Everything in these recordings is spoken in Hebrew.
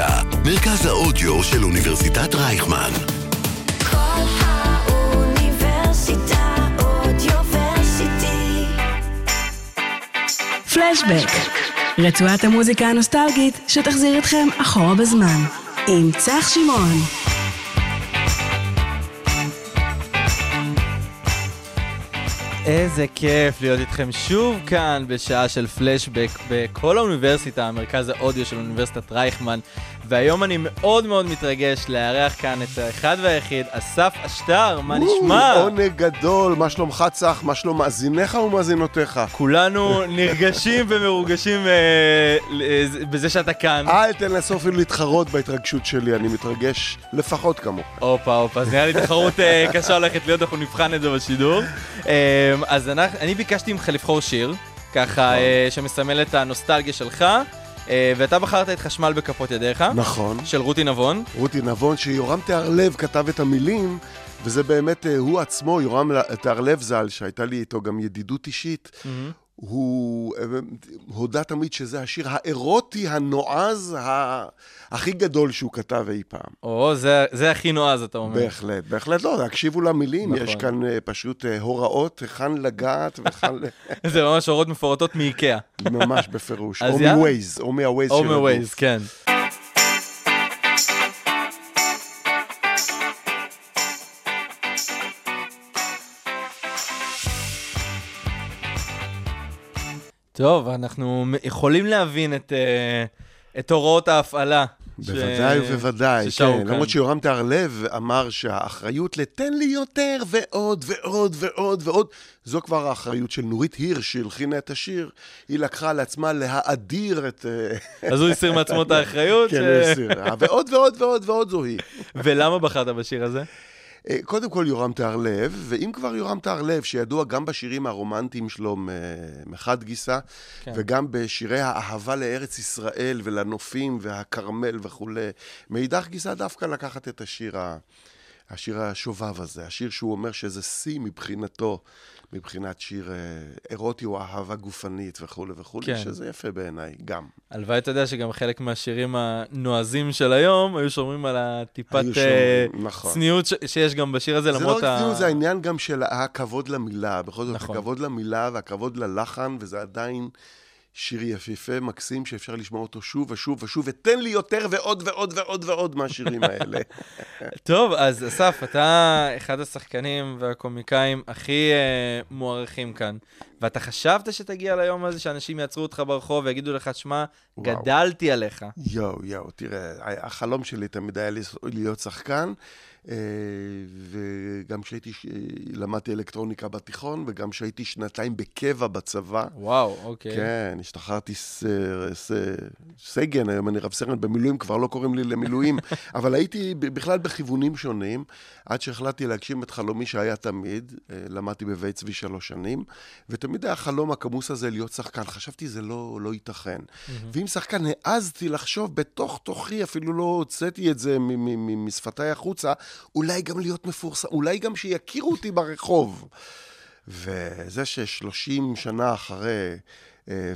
האוניברסיטה, מרכז האודיו של אוניברסיטת רייכמן. כל האוניברסיטה אודיוורסיטי. פלשבק, רצועת המוזיקה הנוסטלגית שתחזיר אתכם אחורה בזמן, עם צח שמעון. איזה כיף להיות איתכם שוב כאן בשעה של פלשבק בכל האוניברסיטה, המרכז האודיו של אוניברסיטת רייכמן. והיום אני מאוד מאוד מתרגש לארח כאן את האחד והיחיד, אסף אשטר, מה נשמע? עונג גדול, מה שלומך צח? מה שלום מאזיניך ומאזינותיך? כולנו נרגשים ומרוגשים אה, ל- בזה שאתה כאן. אל תנסו אפילו להתחרות בהתרגשות שלי, אני מתרגש לפחות כמוך. הופה, הופה, אז נראה לי תחרות אה, קשה הולכת להיות, אנחנו נבחן את זה בשידור. אה, אז אנחנו- אני ביקשתי ממך לבחור שיר, ככה אה, שמסמל את הנוסטלגיה שלך, אה, ואתה בחרת את חשמל בכפות ידיך, נכון. של רותי נבון. רותי נבון, שיורם תיארלב כתב את המילים, וזה באמת אה, הוא עצמו, יורם תיארלב ז"ל, שהייתה לי איתו גם ידידות אישית, הוא אה, הודה תמיד שזה השיר האירוטי, הנועז, ה- הכי גדול שהוא כתב אי פעם. או, זה, זה הכי נועז, אתה אומר. בהחלט, בהחלט לא, תקשיבו למילים, נכון. יש כאן אה, פשוט אה, הוראות היכן לגעת ל- זה ממש הוראות מפורטות מאיקאה. ממש בפירוש. או. מווייז, או מהווייז או של הגוף. מווייז, כן. טוב, אנחנו יכולים להבין את, אה, את הוראות ההפעלה. ש- בוודאי ובוודאי, ששרו כן. כאן. למרות שיורם תהרלב אמר שהאחריות לתן לי יותר ועוד ועוד ועוד ועוד, זו כבר האחריות של נורית הירש שהלחינה את השיר. היא לקחה על עצמה להאדיר את... אה, אז הוא הסיר מעצמו את האחריות. כן, ש- הוא הסיר. ועוד ועוד ועוד ועוד זוהי. ולמה בחרת בשיר הזה? אה, קודם כל יורם תהרלב, ואם כבר יורם תהרלב, שידוע גם בשירים הרומנטיים שלו מחד גיסא, כן. וגם בשירי האהבה לארץ ישראל ולנופים והכרמל וכולי, מאידך גיסא דווקא לקחת את השיר, ה- השיר השובב הזה, השיר שהוא אומר שזה שיא מבחינתו, מבחינת שיר אה, אירוטי או אהבה גופנית וכולי וכולי, כן. שזה יפה בעיניי, גם. הלוואי, אתה יודע שגם חלק מהשירים הנועזים של היום היו שומרים על הטיפת אה, שומרים, נכון. צניעות ש- שיש גם בשיר הזה, זה לא למרות רק ה... ציון, זה העניין גם של הכבוד למילה. בכל זאת, נכון. הכבוד למילה והכבוד ללחן, וזה עדיין שיר יפהפה, מקסים, שאפשר לשמוע אותו שוב ושוב ושוב, ותן לי יותר ועוד ועוד ועוד ועוד מהשירים האלה. טוב, אז אסף, אתה אחד השחקנים והקומיקאים הכי אה, מוערכים כאן, ואתה חשבת שתגיע ליום הזה שאנשים יעצרו אותך ברחוב ויגידו לך, שמע. גדלתי עליך. יואו, יואו, תראה, החלום שלי תמיד היה להיות שחקן, אה, וגם כשהייתי, למדתי אלקטרוניקה בתיכון, וגם כשהייתי שנתיים בקבע בצבא. וואו, אוקיי. כן, השתחררתי ס- ס- סגן, היום אני רב סרן במילואים, כבר לא קוראים לי למילואים, אבל הייתי בכלל בכיוונים שונים, עד שהחלטתי להגשים את חלומי שהיה תמיד, אה, למדתי בבית צבי שלוש שנים, ותמיד היה החלום הכמוס הזה להיות שחקן. חשבתי, זה לא, לא ייתכן. ואם שחקן, העזתי לחשוב בתוך תוכי, אפילו לא הוצאתי את זה משפתיי החוצה, אולי גם להיות מפורסם, אולי גם שיכירו אותי ברחוב. וזה ששלושים שנה אחרי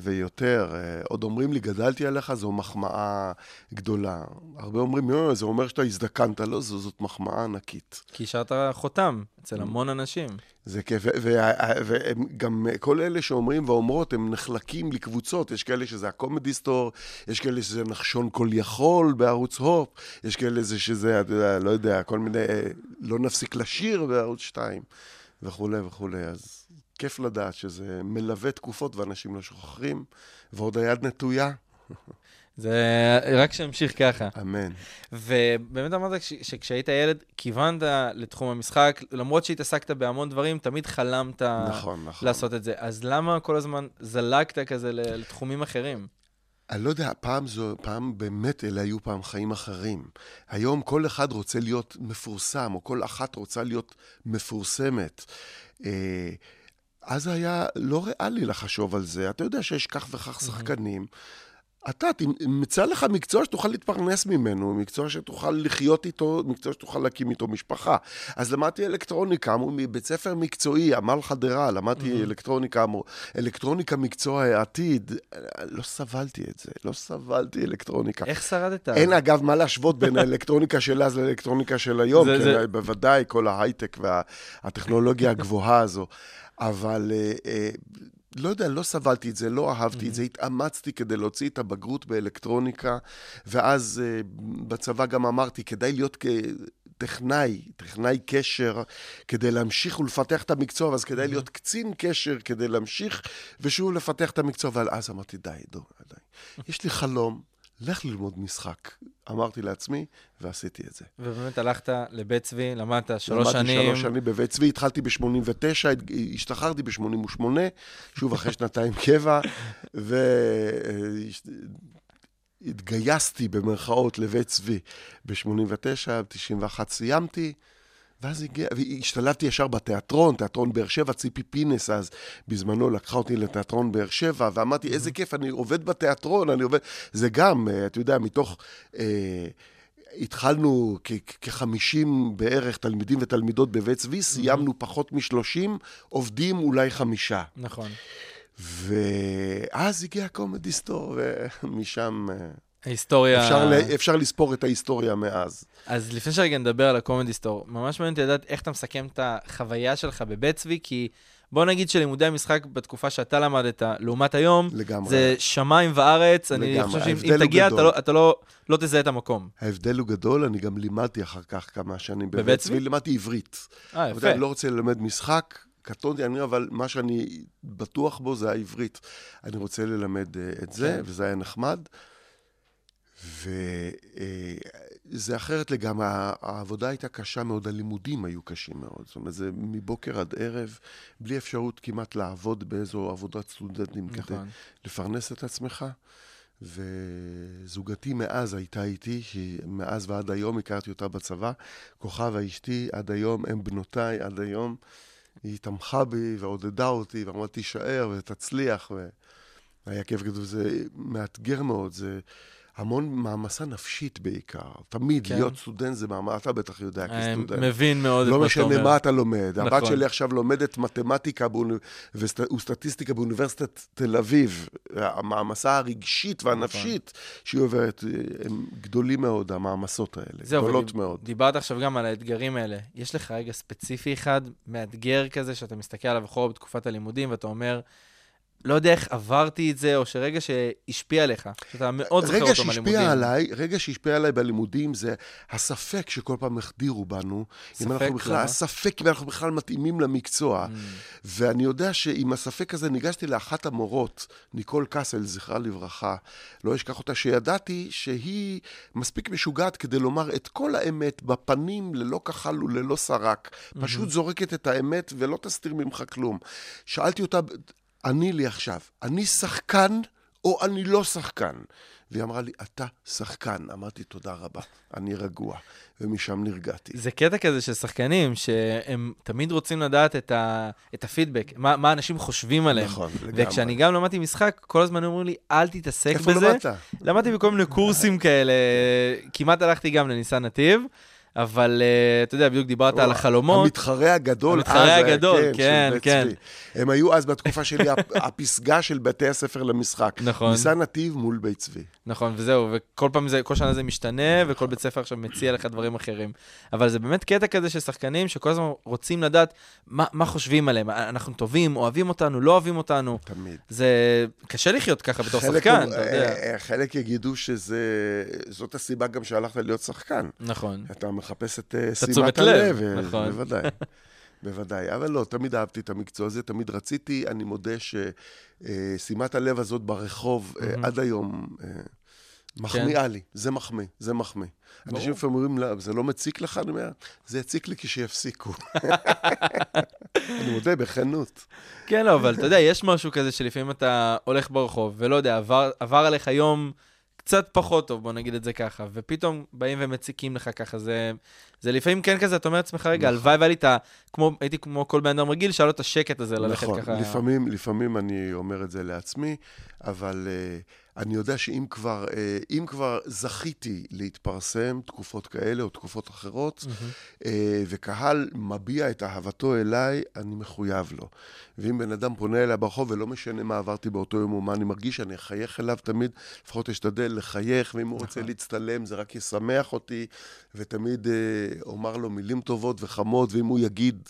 ויותר, אה, עוד אומרים לי, גדלתי עליך, זו מחמאה גדולה. הרבה אומרים, "אה, זה אומר שאתה הזדקנת. לא, זו, זאת מחמאה ענקית. כי השארת חותם אצל המון אנשים. זה כיף, ו- ו- והם גם, כל אלה שאומרים ואומרות, הם נחלקים לקבוצות. יש כאלה שזה הקומדי סטור, יש כאלה שזה נחשון כל יכול בערוץ הופ, יש כאלה זה שזה, אתה יודע, לא יודע, כל מיני, אה, לא נפסיק לשיר בערוץ 2, וכולי וכולי. אז כיף לדעת שזה מלווה תקופות ואנשים לא שוכחים, ועוד היד נטויה. זה רק שימשיך ככה. אמן. ובאמת אמרת ש- שכשהיית ילד, כיוונת לתחום המשחק, למרות שהתעסקת בהמון דברים, תמיד חלמת נכון, נכון. לעשות את זה. אז למה כל הזמן זלגת כזה לתחומים אחרים? אני לא יודע, פעם זו, פעם באמת אלה היו פעם חיים אחרים. היום כל אחד רוצה להיות מפורסם, או כל אחת רוצה להיות מפורסמת. אה, אז היה לא ריאלי לחשוב על זה. אתה יודע שיש כך וכך שחקנים. אתה, תמצא לך מקצוע שתוכל להתפרנס ממנו, מקצוע שתוכל לחיות איתו, מקצוע שתוכל להקים איתו משפחה. אז למדתי אלקטרוניקה, אמרו מבית ספר מקצועי, עמל חדרה, למדתי Mm-hmm. אלקטרוניקה, אמרו, אלקטרוניקה מקצוע העתיד. לא סבלתי את זה, לא סבלתי אלקטרוניקה. איך שרדת? אין אגב מה להשוות בין האלקטרוניקה של אז לאלקטרוניקה של היום, זה- כן, זה- בוודאי כל ההייטק והטכנולוגיה הגבוהה הזו. אבל אה, אה, לא יודע, לא סבלתי את זה, לא אהבתי את זה, התאמצתי כדי להוציא את הבגרות באלקטרוניקה, ואז אה, בצבא גם אמרתי, כדאי להיות כטכנאי, טכנאי קשר, כדי להמשיך ולפתח את המקצוע, ואז כדאי להיות קצין קשר כדי להמשיך ושוב לפתח את המקצוע, אבל אז אמרתי, די, די, די. יש לי חלום, לך ללמוד משחק. אמרתי לעצמי, ועשיתי את זה. ובאמת הלכת לבית צבי, למדת שלוש למדתי שנים. שלוש שנים בבית צבי, התחלתי ב-89, השתחררתי ב-88, שוב אחרי שנתיים קבע, והתגייסתי במרכאות לבית צבי ב-89, ב-91 סיימתי. ואז הגיע, והשתלבתי ישר בתיאטרון, תיאטרון באר שבע, ציפי פינס אז בזמנו לקחה אותי לתיאטרון באר שבע, ואמרתי, איזה כיף, אני עובד בתיאטרון, אני עובד... זה גם, אה, אתה יודע, מתוך... אה, התחלנו כ-50 בערך תלמידים ותלמידות בבית צבי, סיימנו פחות מ-30, עובדים אולי חמישה. נכון. ואז הגיע קומדי סטור, ומשם אה, ההיסטוריה... אפשר, ל- אפשר לספור את ההיסטוריה מאז. אז לפני שרגע נדבר על הקומדי סטור, ממש מעניין אותי לדעת איך אתה מסכם את החוויה שלך בבית צבי, כי בוא נגיד שלימודי המשחק בתקופה שאתה למדת, לעומת היום, לגמרי. זה שמיים וארץ, אני לגמרי. חושב שאם תגיע, אתה גדול. לא, אתה לא, לא תזהה את המקום. ההבדל הוא גדול, אני גם לימדתי אחר כך כמה שנים בבית צבי? לימדתי עברית. אה, אתה יפה. אני לא רוצה ללמד משחק, קטונתי, אני, אבל מה שאני בטוח בו זה העברית. אני רוצה ללמד אה, את זה, כן. וזה היה נחמד. וזה אחרת לגמרי, העבודה הייתה קשה מאוד, הלימודים היו קשים מאוד. זאת אומרת, זה מבוקר עד ערב, בלי אפשרות כמעט לעבוד באיזו עבודת סטודנטים כדי נכון. לפרנס את עצמך. וזוגתי מאז הייתה איתי, שמאז ועד היום הכרתי אותה בצבא. כוכבה אשתי, עד היום, הם בנותיי, עד היום. היא תמכה בי ועודדה אותי, ואמרה, תישאר ותצליח. והיה כיף גדול, זה מאתגר מאוד, זה המון מעמסה נפשית בעיקר. תמיד כן. להיות סטודנט זה מעמסה, אתה בטח יודע אני כסטודנט. מבין מאוד את לא מה שאתה משנה אומר. מה אתה לומד. הבת נכון. שלי עכשיו לומדת מתמטיקה באוני- וסט- וסטטיסטיקה באוניברסיטת תל אביב. המעמסה הרגשית והנפשית שהיא עוברת, הם גדולים מאוד, המעמסות האלה. זהו, גדולות ודיב- מאוד. דיברת עכשיו גם על האתגרים האלה. יש לך רגע ספציפי אחד, מאתגר כזה, שאתה מסתכל עליו אחורה בתקופת הלימודים, ואתה אומר, לא יודע איך עברתי את זה, או שרגע שהשפיע עליך, שאתה מאוד זוכר אותו מהלימודים. עליי, רגע שהשפיע עליי בלימודים זה הספק שכל פעם החדירו בנו. אם אנחנו ספק, בכלל, למה? הספק אם אנחנו בכלל מתאימים למקצוע. Mm. ואני יודע שעם הספק הזה ניגשתי לאחת המורות, ניקול קאסל, זכרה לברכה, לא אשכח אותה, שידעתי שהיא מספיק משוגעת כדי לומר את כל האמת בפנים, ללא כחל וללא סרק. פשוט זורקת את האמת ולא תסתיר ממך כלום. שאלתי אותה, עני לי עכשיו, אני שחקן או אני לא שחקן? והיא אמרה לי, אתה שחקן. אמרתי, תודה רבה, אני רגוע. ומשם נרגעתי. זה קטע כזה של שחקנים, שהם תמיד רוצים לדעת את, ה, את הפידבק, מה, מה אנשים חושבים עליהם. נכון, לגמרי. וכשאני גם למדתי משחק, כל הזמן אומרים לי, אל תתעסק איפה בזה. למדת? למדתי בכל מיני קורסים כאלה, כמעט הלכתי גם לניסן נתיב, אבל אה, אתה יודע, בדיוק דיברת על החלומות. המתחרה הגדול. המתחרה אז, הגדול, כן, כן. צבי. הם היו אז בתקופה שלי הפ- הפסגה של בתי הספר למשחק. נכון. ניסן נתיב מול בית צבי. נכון, וזהו, וכל פעם זה, כל שנה זה משתנה, וכל בית ספר עכשיו מציע לך דברים אחרים. אבל זה באמת קטע כזה של שחקנים שכל הזמן רוצים לדעת מה, מה חושבים עליהם. אנחנו טובים, אוהבים אותנו, לא אוהבים אותנו. תמיד. זה קשה לחיות ככה בתור שחקן, אתה יודע. אה, אה, חלק יגידו שזאת הסיבה גם שהלכת להיות שחקן. נכון. אתה מחפש את אה, שימת לב, הלב. אה, נכון. בוודאי. בוודאי. אבל לא, תמיד אהבתי את המקצוע הזה, תמיד רציתי. אני מודה ששימת הלב הזאת ברחוב, אה, עד היום, אה, מחמיאה לי. זה מחמיא, זה מחמיא. אנשים לפעמים אומרים, "לא, זה לא מציק לך? אני אומר, זה יציק לי כשיפסיקו. אני מודה, בכנות. כן, לא, אבל אתה יודע, יש משהו כזה שלפעמים אתה הולך ברחוב, ולא יודע, עבר, עבר עליך יום קצת פחות טוב, בוא נגיד את זה ככה, ופתאום באים ומציקים לך ככה, זה, זה לפעמים כן כזה, אתה אומר לעצמך, רגע, נכון. הלוואי והיה לי את ה... כמו, הייתי כמו כל בן אדם רגיל, שהיה לו את השקט הזה ללכת נכון, ככה. לפעמים, לפעמים אני אומר את זה לעצמי, אבל uh, אני יודע שאם כבר, uh, אם כבר זכיתי להתפרסם תקופות כאלה או תקופות אחרות, uh, וקהל מביע את אהבתו אליי, אני מחויב לו. ואם בן אדם פונה אליי ברחוב, ולא משנה מה עברתי באותו יום או מה אני מרגיש, אני אחייך אליו תמיד, לפחות אשתדל לחייך, ואם הוא רוצה להצטלם, זה רק ישמח אותי, ותמיד uh, אומר לו מילים טובות וחמות, ואם הוא יגיד...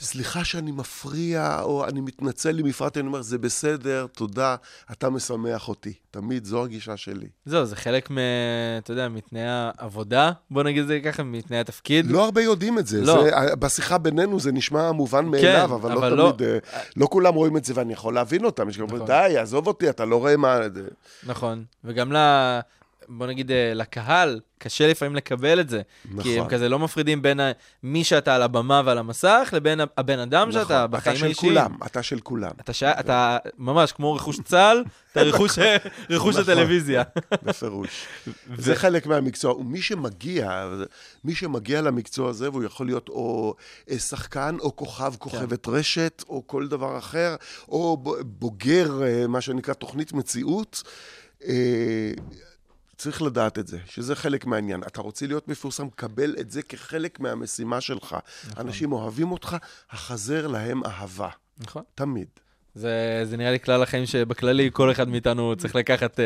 סליחה שאני מפריע, או אני מתנצל אם הפרעתי, אני אומר, זה בסדר, תודה, אתה משמח אותי. תמיד זו הגישה שלי. זהו, זה חלק מ... אתה יודע, מתנאי העבודה, בוא נגיד את זה ככה, מתנאי התפקיד. לא הרבה יודעים את זה. לא. זה בשיחה בינינו זה נשמע מובן מאליו, אבל, אבל לא לא- תמיד... אה, לא כולם רואים את זה, ואני יכול להבין אותם. יש כאלה נכון. די, עזוב אותי, אתה לא רואה מה... זה." נכון. וגם ל... בוא נגיד, אה, לקהל, קשה לפעמים לקבל את זה. כי הם נכון. כזה לא מפרידים בין מי שאתה על הבמה ועל המסך, לבין הבן אדם שאתה נכון, בחיים אתה האישיים. של כולם, אתה של כולם. אתה, ש... אתה ממש כמו רכוש צה"ל, אתה רכוש, רכוש נכון. הטלוויזיה. בפירוש. זה חלק מהמקצוע. ומי שמגיע, מי שמגיע למקצוע הזה, והוא יכול להיות או אה, שחקן, או כוכב, כוכבת רשת, או כל דבר אחר, או בוגר, אה, מה שנקרא תוכנית מציאות, צריך לדעת את זה, שזה חלק מהעניין. אתה רוצה להיות מפורסם, קבל את זה כחלק מהמשימה שלך. אנשים אוהבים אותך, החזר להם אהבה. נכון. תמיד. זה, זה נראה לי כלל החיים שבכללי כל אחד מאיתנו צריך לקחת uh,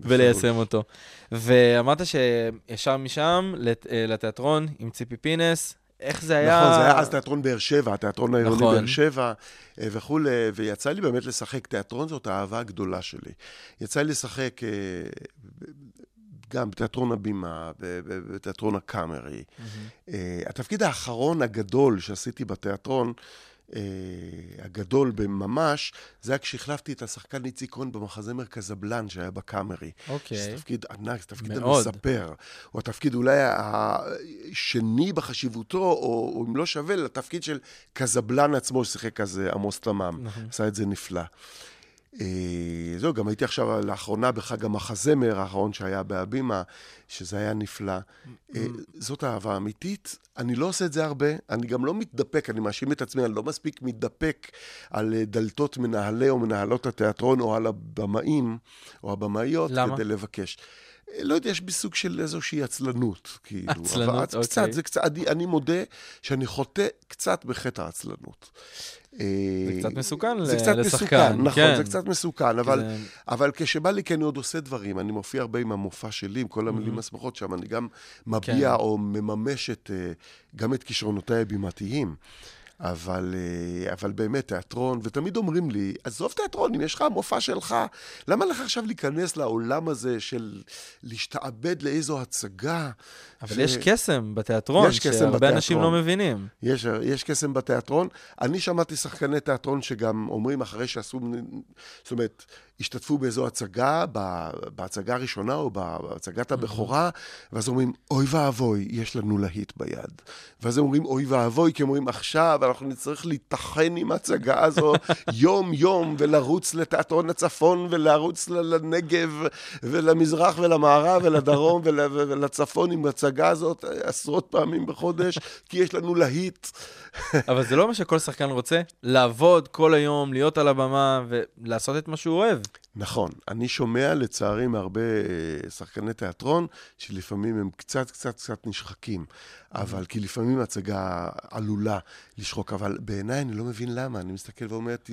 וליישם אותו. ואמרת שישר משם לת, uh, לתיאטרון עם ציפי פינס, איך זה היה? נכון, זה היה אז תיאטרון באר שבע, התיאטרון העירוני נכון. באר שבע אה, וכולי, ויצא לי באמת לשחק. תיאטרון זאת האהבה הגדולה שלי. יצא לי לשחק גם בתיאטרון הבימה, בתיאטרון הקאמרי. אה, התפקיד האחרון הגדול שעשיתי בתיאטרון, אה, הגדול בממש, זה היה כשהחלפתי את השחקן איציק כהן במחזמר קזבלן שהיה בקאמרי. אוקיי. זה תפקיד ענק, זה תפקיד מאוד. המספר. הוא התפקיד אולי השני בחשיבותו, או, או אם לא שווה, לתפקיד של קזבלן עצמו, ששיחק אז אה, עמוס תמם. נכון. עשה את זה נפלא. אה, זהו, גם הייתי עכשיו לאחרונה בחג המחזמר האחרון שהיה בהבימה, שזה היה נפלא. אה, זאת אהבה אמיתית. אני לא עושה את זה הרבה, אני גם לא מתדפק, אני מאשים את עצמי, אני לא מספיק מתדפק על אה, דלתות מנהלי או מנהלות התיאטרון או על הבמאים או הבמאיות למה? כדי לבקש. אה, לא יודע, יש בי סוג של איזושהי עצלנות, כאילו. עצלנות, אבל אוקיי. קצת, זה קצת, אני, אני מודה שאני חוטא קצת בחטא העצלנות. אה, זה קצת מסוכן זה קצת לשחקן, מסוכן, נכון, כן. זה קצת מסוכן, אבל, זה- אבל כשבא לי, כי אני עוד עושה דברים, אני מופיע הרבה עם המופע שלי, עם כל המילים השמחות שם, אני גם מביע כן. או מממש את, אה, גם את כישרונותיי הבימתיים. אבל, אה, אבל באמת, תיאטרון, ותמיד אומרים לי, עזוב תיאטרון, אם יש לך מופע שלך, למה לך עכשיו להיכנס לעולם הזה של להשתעבד לאיזו הצגה? אבל ש- יש קסם בתיאטרון, יש קסם שהרבה בתיאטרון. אנשים לא מבינים. יש, יש קסם בתיאטרון. אני שמעתי שחקני תיאטרון שגם אומרים אחרי שעשו, זאת אומרת, השתתפו באיזו הצגה, בהצגה הראשונה או בהצגת הבכורה, ואז אומרים, אוי ואבוי, יש לנו להיט ביד. ואז הם אומרים, אוי ואבוי, כי הם אומרים, עכשיו אנחנו נצטרך להיטחן עם ההצגה הזו יום-יום, ולרוץ לתיאטרון הצפון, ולרוץ לנגב, ולמזרח, ולמערב, ולדרום, ול- ולצפון עם ההצגה הזאת עשרות פעמים בחודש, כי יש לנו להיט. אבל זה לא מה שכל שחקן רוצה, לעבוד כל היום, להיות על הבמה ולעשות את מה שהוא אוהב. נכון. אני שומע, לצערי, מהרבה אה, שחקני תיאטרון, שלפעמים הם קצת, קצת, קצת נשחקים. אבל, כי לפעמים ההצגה עלולה לשחוק, אבל בעיניי אני לא מבין למה. אני מסתכל ואומר, "ת-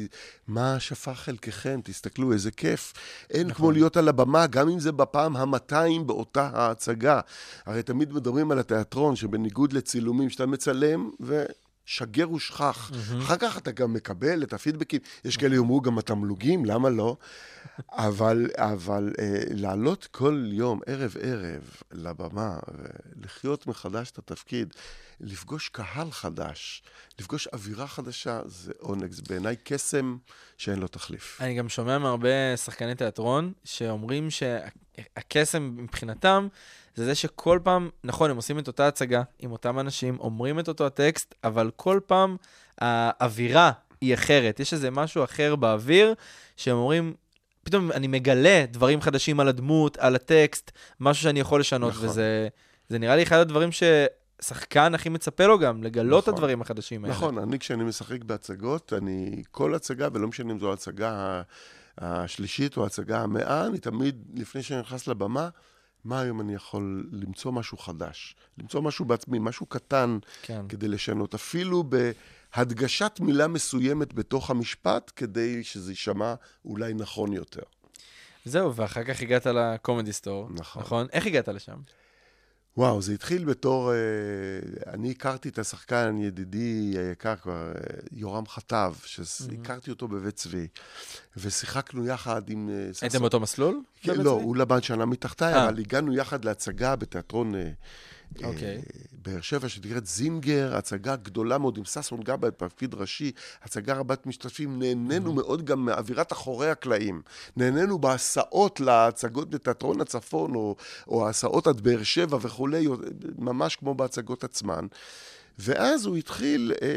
מה שפך חלקכם? תסתכלו, איזה כיף. אין כמו להיות על הבמה, גם אם זה בפעם ה-200 באותה ההצגה. הרי תמיד מדברים על התיאטרון, שבניגוד לצילומים שאתה מצלם, ו... שגר ושכח. אחר כך אתה גם מקבל את הפידבקים. יש כאלה יאמרו גם התמלוגים, למה לא? אבל, אבל אה, לעלות כל יום, ערב-ערב, לבמה, ולחיות מחדש את התפקיד, לפגוש קהל חדש, לפגוש אווירה חדשה, זה עונג. זה בעיניי קסם שאין לו תחליף. אני גם שומע מהרבה שחקני תיאטרון שאומרים שהקסם מבחינתם זה זה שכל פעם, נכון, הם עושים את אותה הצגה עם אותם אנשים, אומרים את אותו הטקסט, אבל כל פעם האווירה היא אחרת. יש איזה משהו אחר באוויר, שהם אומרים, פתאום אני מגלה דברים חדשים על הדמות, על הטקסט, משהו שאני יכול לשנות, נכון. וזה זה נראה לי אחד הדברים ש... שחקן הכי מצפה לו גם, לגלות את נכון. הדברים החדשים האלה. נכון, אני כשאני משחק בהצגות, אני, כל הצגה, ולא משנה אם זו ההצגה השלישית או ההצגה המאה, אני תמיד, לפני שאני נכנס לבמה, מה היום אני יכול למצוא משהו חדש? למצוא משהו בעצמי, משהו קטן כן. כדי לשנות, אפילו בהדגשת מילה מסוימת בתוך המשפט, כדי שזה יישמע אולי נכון יותר. זהו, ואחר כך הגעת לקומדי סטור. נכון. נכון? איך הגעת לשם? וואו, זה התחיל בתור... אה, אני הכרתי את השחקן, ידידי היקר כבר, אה, יורם חטב, שהכרתי אותו בבית צבי, ושיחקנו יחד עם... אה, הייתם באותו מסלול? כן, לא? הוא למד שנה מתחתיי. אבל הגענו יחד להצגה בתיאטרון אוקיי. באר שבע, שנקראת זינגר, הצגה גדולה מאוד עם ששון גבאי בתפקיד ראשי, הצגה רבת משתתפים. נהנינו מאוד גם מאווירת אחורי הקלעים. נהנינו בהסעות להצגות בתיאטרון הצפון, או, או ההסעות עד באר שבע וכולי, ממש כמו בהצגות עצמן. ואז הוא התחיל, אה,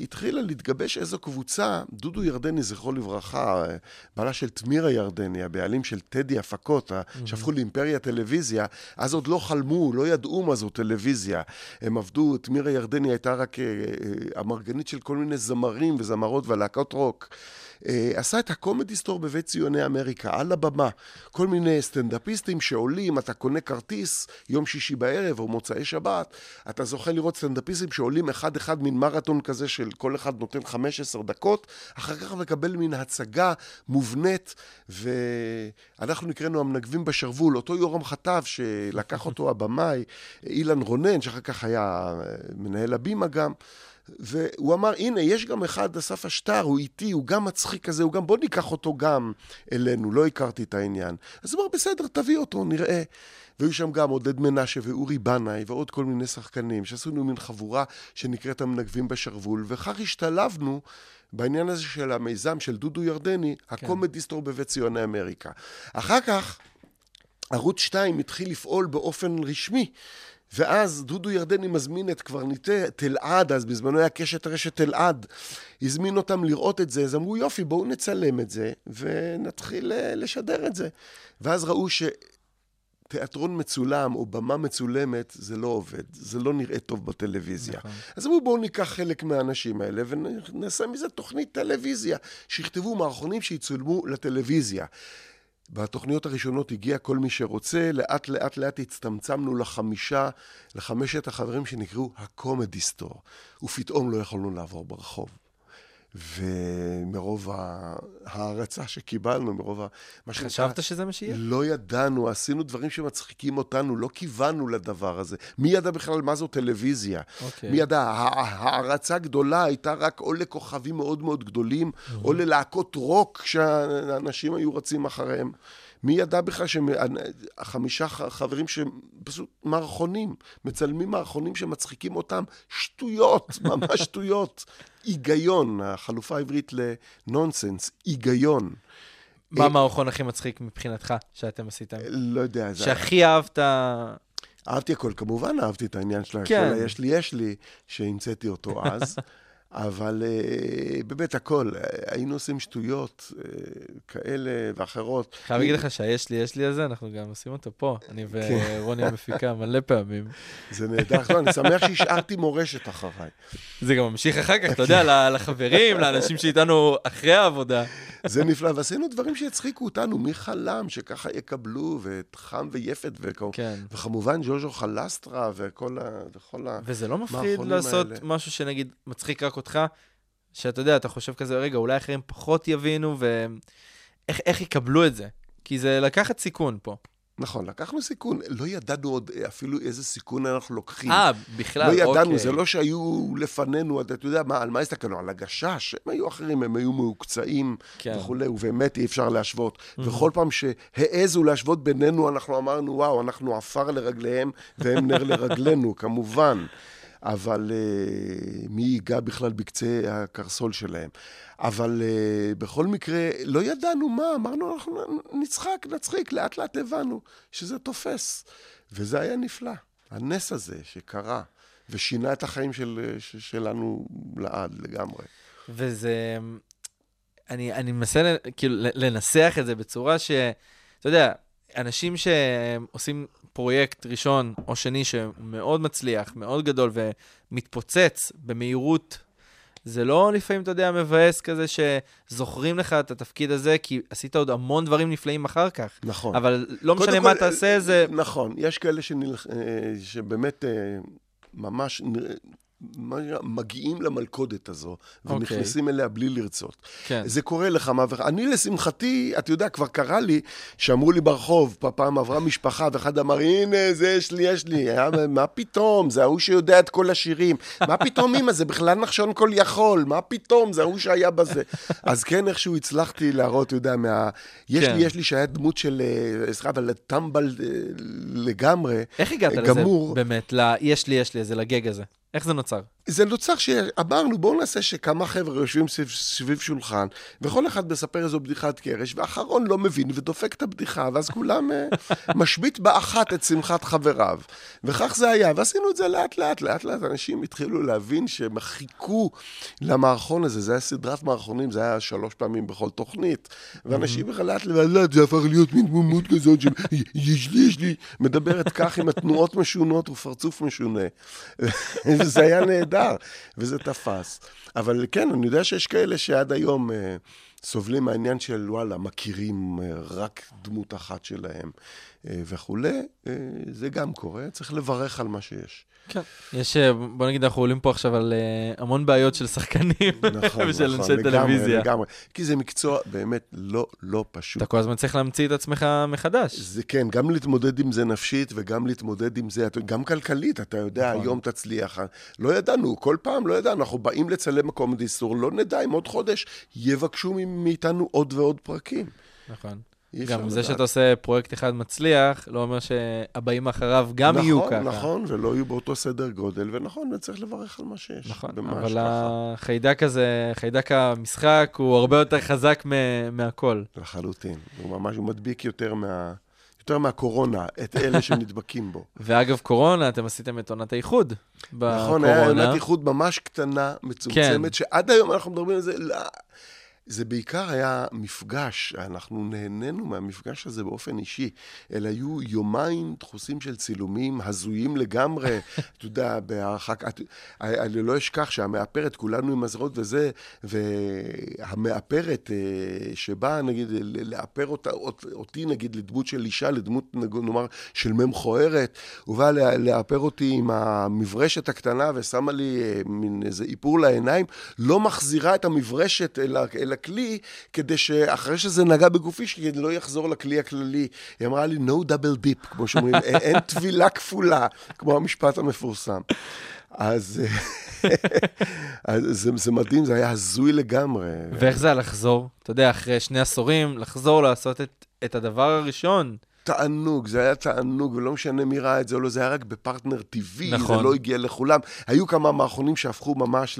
התחילה להתגבש איזו קבוצה, דודו ירדני, זכרו לברכה, אה, בעלה של תמירה ירדני, הבעלים של טדי הפקות, ה- שהפכו לאימפריה טלוויזיה, אז עוד לא חלמו, לא ידעו מה זו טלוויזיה. הם עבדו, תמירה ירדני הייתה רק אה, אה, המרגנית של כל מיני זמרים וזמרות ולהקות רוק. אה, עשה את הקומדי סטור בבית ציוני אמריקה, על הבמה. כל מיני סטנדאפיסטים שעולים, אתה קונה כרטיס יום שישי בערב או מוצאי שבת, אתה זוכה לראות סטנדאפיסטים שעולים אחד-אחד מין מרתון כזה של כל אחד נותן 15 דקות, אחר כך מקבל מין הצגה מובנית, ואנחנו נקראנו המנגבים בשרוול, אותו יורם חטב שלקח אותו הבמאי, אילן רונן, שאחר כך היה אה, מנהל הבימה גם. והוא אמר, הנה, יש גם אחד, אסף אשטר, הוא איתי, הוא גם מצחיק כזה, הוא גם, בוא ניקח אותו גם אלינו, לא הכרתי את העניין. אז הוא אמר, בסדר, תביא אותו, נראה. והיו שם גם עודד מנשה ואורי בנאי ועוד כל מיני שחקנים, שעשינו מין חבורה שנקראת המנגבים בשרוול, וכך השתלבנו בעניין הזה של המיזם של דודו ירדני, הקומדיסטור בבית ציוני אמריקה. אחר כך, ערוץ 2 התחיל לפעול באופן רשמי. ואז דודו ירדני מזמין את קברניטי תלעד, אז בזמנו היה קשת רשת תלעד, הזמין אותם לראות את זה, אז אמרו יופי, בואו נצלם את זה ונתחיל אה, לשדר את זה. ואז ראו שתיאטרון מצולם או במה מצולמת, זה לא עובד, זה לא נראה טוב בטלוויזיה. נכון. אז אמרו בואו ניקח חלק מהאנשים האלה ונעשה מזה תוכנית טלוויזיה, שיכתבו מערכונים שיצולמו לטלוויזיה. בתוכניות הראשונות הגיע כל מי שרוצה, לאט לאט לאט הצטמצמנו לחמישה, לחמשת החברים שנקראו הקומדי סטור, ופתאום לא יכולנו לעבור ברחוב. ומרוב ההערצה שקיבלנו, מרוב ה... מה שנקרא- חשבת שזה מה שיהיה? לא ידענו, עשינו דברים שמצחיקים אותנו, לא כיוונו לדבר הזה. מי ידע בכלל מה זו טלוויזיה? אוקיי. מי ידע? הה- ההערצה גדולה הייתה רק או לכוכבים מאוד מאוד גדולים, או ללהקות רוק שהאנשים היו רצים אחריהם. מי ידע בכלל שהחמישה חברים שפשוט מערכונים, מצלמים מערכונים שמצחיקים אותם, שטויות, ממש שטויות. היגיון, החלופה העברית לנונסנס, היגיון. מה אה, המערכון הכי מצחיק מבחינתך שאתם עשיתם? לא יודע. שהכי אהבת... אהבתי הכל, כמובן אהבתי את העניין של כן. הכל היש לי, יש לי, שהמצאתי אותו אז, אבל uh, באמת הכל, אה, היינו עושים שטויות uh, כאלה ואחרות. חייב להגיד לך שהיש לי, יש לי הזה, אנחנו גם עושים אותו פה. אני כן. ורוני המפיקה מלא פעמים. זה נהדר, טוב, אני שמח שהשארתי מורשת אחריי. זה גם ממשיך אחר כך, אתה יודע, לחברים, לאנשים שאיתנו אחרי העבודה. זה נפלא, ועשינו דברים שהצחיקו אותנו, מי חלם שככה יקבלו, ואת חם ויפת, כן. וכמובן ג'וז'ו חלסטרה, וכל ה... וזה לא מפחיד לעשות. משהו שנגיד מצחיק רק אותך, שאתה יודע, אתה חושב כזה, רגע, אולי אחרים פחות יבינו, ואיך איך יקבלו את זה? כי זה לקחת סיכון פה. נכון, לקחנו סיכון, לא ידענו עוד אפילו איזה סיכון אנחנו לוקחים. אה, בכלל, לא ידענו, אוקיי. זה לא שהיו לפנינו, אתה יודע מה, על מה הסתכלנו? על הגשש, הם היו אחרים, הם היו מהוקצעים כן. וכולי, ובאמת אי אפשר להשוות. וכל פעם שהעזו להשוות בינינו, אנחנו אמרנו, וואו, אנחנו עפר לרגליהם והם נר לרגלינו, כמובן. אבל uh, מי ייגע בכלל בקצה הקרסול שלהם. אבל uh, בכל מקרה, לא ידענו מה, אמרנו, אנחנו נצחק, נצחיק, לאט לאט הבנו שזה תופס. וזה היה נפלא, הנס הזה שקרה, ושינה את החיים של, ש- שלנו לעד לגמרי. וזה... אני, אני מנסה כאילו לנסח את זה בצורה ש... אתה יודע, אנשים שעושים פרויקט ראשון או שני שמאוד מצליח, מאוד גדול ומתפוצץ במהירות, זה לא לפעמים, אתה יודע, מבאס כזה שזוכרים לך את התפקיד הזה, כי עשית עוד המון דברים נפלאים אחר כך. נכון. אבל לא משנה כל, מה תעשה, זה... נכון, יש כאלה שנלח... אה, שבאמת אה, ממש מגיעים למלכודת הזו, ונכנסים אליה בלי לרצות. כן. זה קורה לכמה וכמה. אני, לשמחתי, אתה יודע, כבר קרה לי, שאמרו לי ברחוב, פעם עברה משפחה, ואחד אמר, הנה, זה יש לי, יש לי. היה, מה פתאום, זה ההוא שיודע את כל השירים. מה פתאום, אמא, זה בכלל נחשון כל יכול, מה פתאום, זה ההוא שהיה בזה. אז כן, איכשהו הצלחתי להראות, אתה יודע, מה... יש כן. לי, יש לי שהיה דמות של, אה, סליחה, אבל טמבל אה, לגמרי. איך הגעת לזה גמור. באמת, ל... יש לי, יש לי, זה לגג הזה? איך זה נוצר? זה נוצר שאמרנו, בואו נעשה שכמה חבר'ה יושבים סביב, סביב שולחן, וכל אחד מספר איזו בדיחת קרש, ואחרון לא מבין ודופק את הבדיחה, ואז כולם אה, משבית באחת את שמחת חבריו. וכך זה היה, ועשינו את זה לאט לאט, לאט לאט. אנשים התחילו להבין שהם חיכו למערכון הזה, זה היה סדרת מערכונים, זה היה שלוש פעמים בכל תוכנית, ואנשים בכלל לאט לאט, לאט זה הפך להיות מין דמות כזאת של יש לי, יש לי, מדברת כך עם התנועות משונות ופרצוף משונה. וזה היה נהדר, וזה תפס. אבל כן, אני יודע שיש כאלה שעד היום אה, סובלים מהעניין של וואלה, מכירים אה, רק דמות אחת שלהם אה, וכולי. אה, זה גם קורה, צריך לברך על מה שיש. כן. יש, אה, בוא נגיד, אנחנו עולים פה עכשיו על אה, המון בעיות של שחקנים נכון, ושל נכון, אנשי לגמרי, טלוויזיה. לגמרי. כי זה מקצוע באמת לא, לא פשוט. אתה כל הזמן צריך להמציא את עצמך מחדש. זה כן, גם להתמודד עם זה נפשית וגם להתמודד עם זה, גם כלכלית, אתה יודע, נכון. היום תצליח. לא ידענו, כל פעם לא ידענו, אנחנו באים לצלם הקומדי סטור, לא נדע אם עוד חודש יבקשו מאיתנו עוד ועוד פרקים. נכון. גם זה. שאתה עושה פרויקט אחד מצליח, לא אומר שהבאים אחריו גם נכון, יהיו ככה. נכון, ולא יהיו באותו סדר גודל, ונכון, וצריך לברך על מה שיש. נכון, אבל ככה. החיידק הזה, חיידק המשחק, הוא הרבה יותר חזק מ- מהכל. לחלוטין. הוא ממש, הוא מדביק יותר מה... יותר מהקורונה, את אלה שנדבקים בו. ואגב, קורונה, אתם עשיתם את עונת האיחוד בקורונה. נכון, היה עונת איחוד ממש קטנה, מצומצמת, כן. שעד היום אנחנו מדברים על זה, לא, זה בעיקר היה מפגש, אנחנו נהנינו מהמפגש הזה באופן אישי. אלה היו יומיים דחוסים של צילומים הזויים לגמרי, אתה יודע, בהרחק... את- אני לא אשכח שהמאפרת, כולנו עם מזרות וזה, והמאפרת אה, שבאה, נגיד, לאפר אותה, אות- אותי, נגיד, לדמות של אישה, לדמות, נאמר, של מ' מכוערת, הוא בא לאפר אותי עם המברשת הקטנה ושמה לי אה, מין איזה איפור לעיניים, לא מחזירה את המברשת אל, ה- אל הכלי, כדי שאחרי שזה נגע בגופי, שזה לא יחזור לכלי הכללי. היא אמרה לי, no double dip, כמו שאומרים, אין, טבילה כפולה, כמו המשפט המפורסם. אז, אז זה, זה מדהים, זה היה הזוי לגמרי. ואיך זה היה לחזור? אתה יודע, אחרי שני עשורים, לחזור לעשות את, את הדבר הראשון. תענוג, זה היה תענוג, ולא משנה מי ראה את זה או לא, זה היה רק בפרטנר טבעי, נכון. זה לא הגיע לכולם. היו כמה מערכונים שהפכו ממש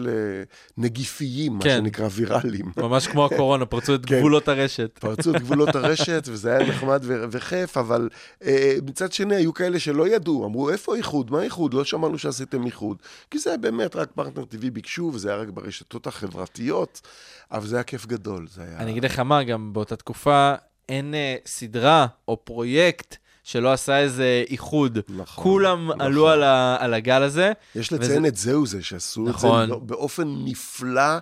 לנגיפיים, מה כן. שנקרא ויראליים. ממש כמו הקורונה, פרצו את כן. גבולות הרשת. פרצו את גבולות הרשת, וזה היה נחמד ו- וכיף, אבל אה, מצד שני, היו כאלה שלא ידעו, אמרו, איפה איחוד? מה איחוד? לא שמענו שעשיתם איחוד. כי זה באמת רק פרטנר טבעי ביקשו, וזה היה רק ברשתות החברתיות, אבל זה היה כיף גדול. זה היה... אני אגיד לך מה, גם באותה תקופה אין אה, סדרה או פרויקט שלא עשה איזה איחוד. נכון, כולם נכון. עלו על, ה, על הגל הזה. יש וזה- לציין את זהו זה, שעשו נכון. את זה לא- באופן נפלא.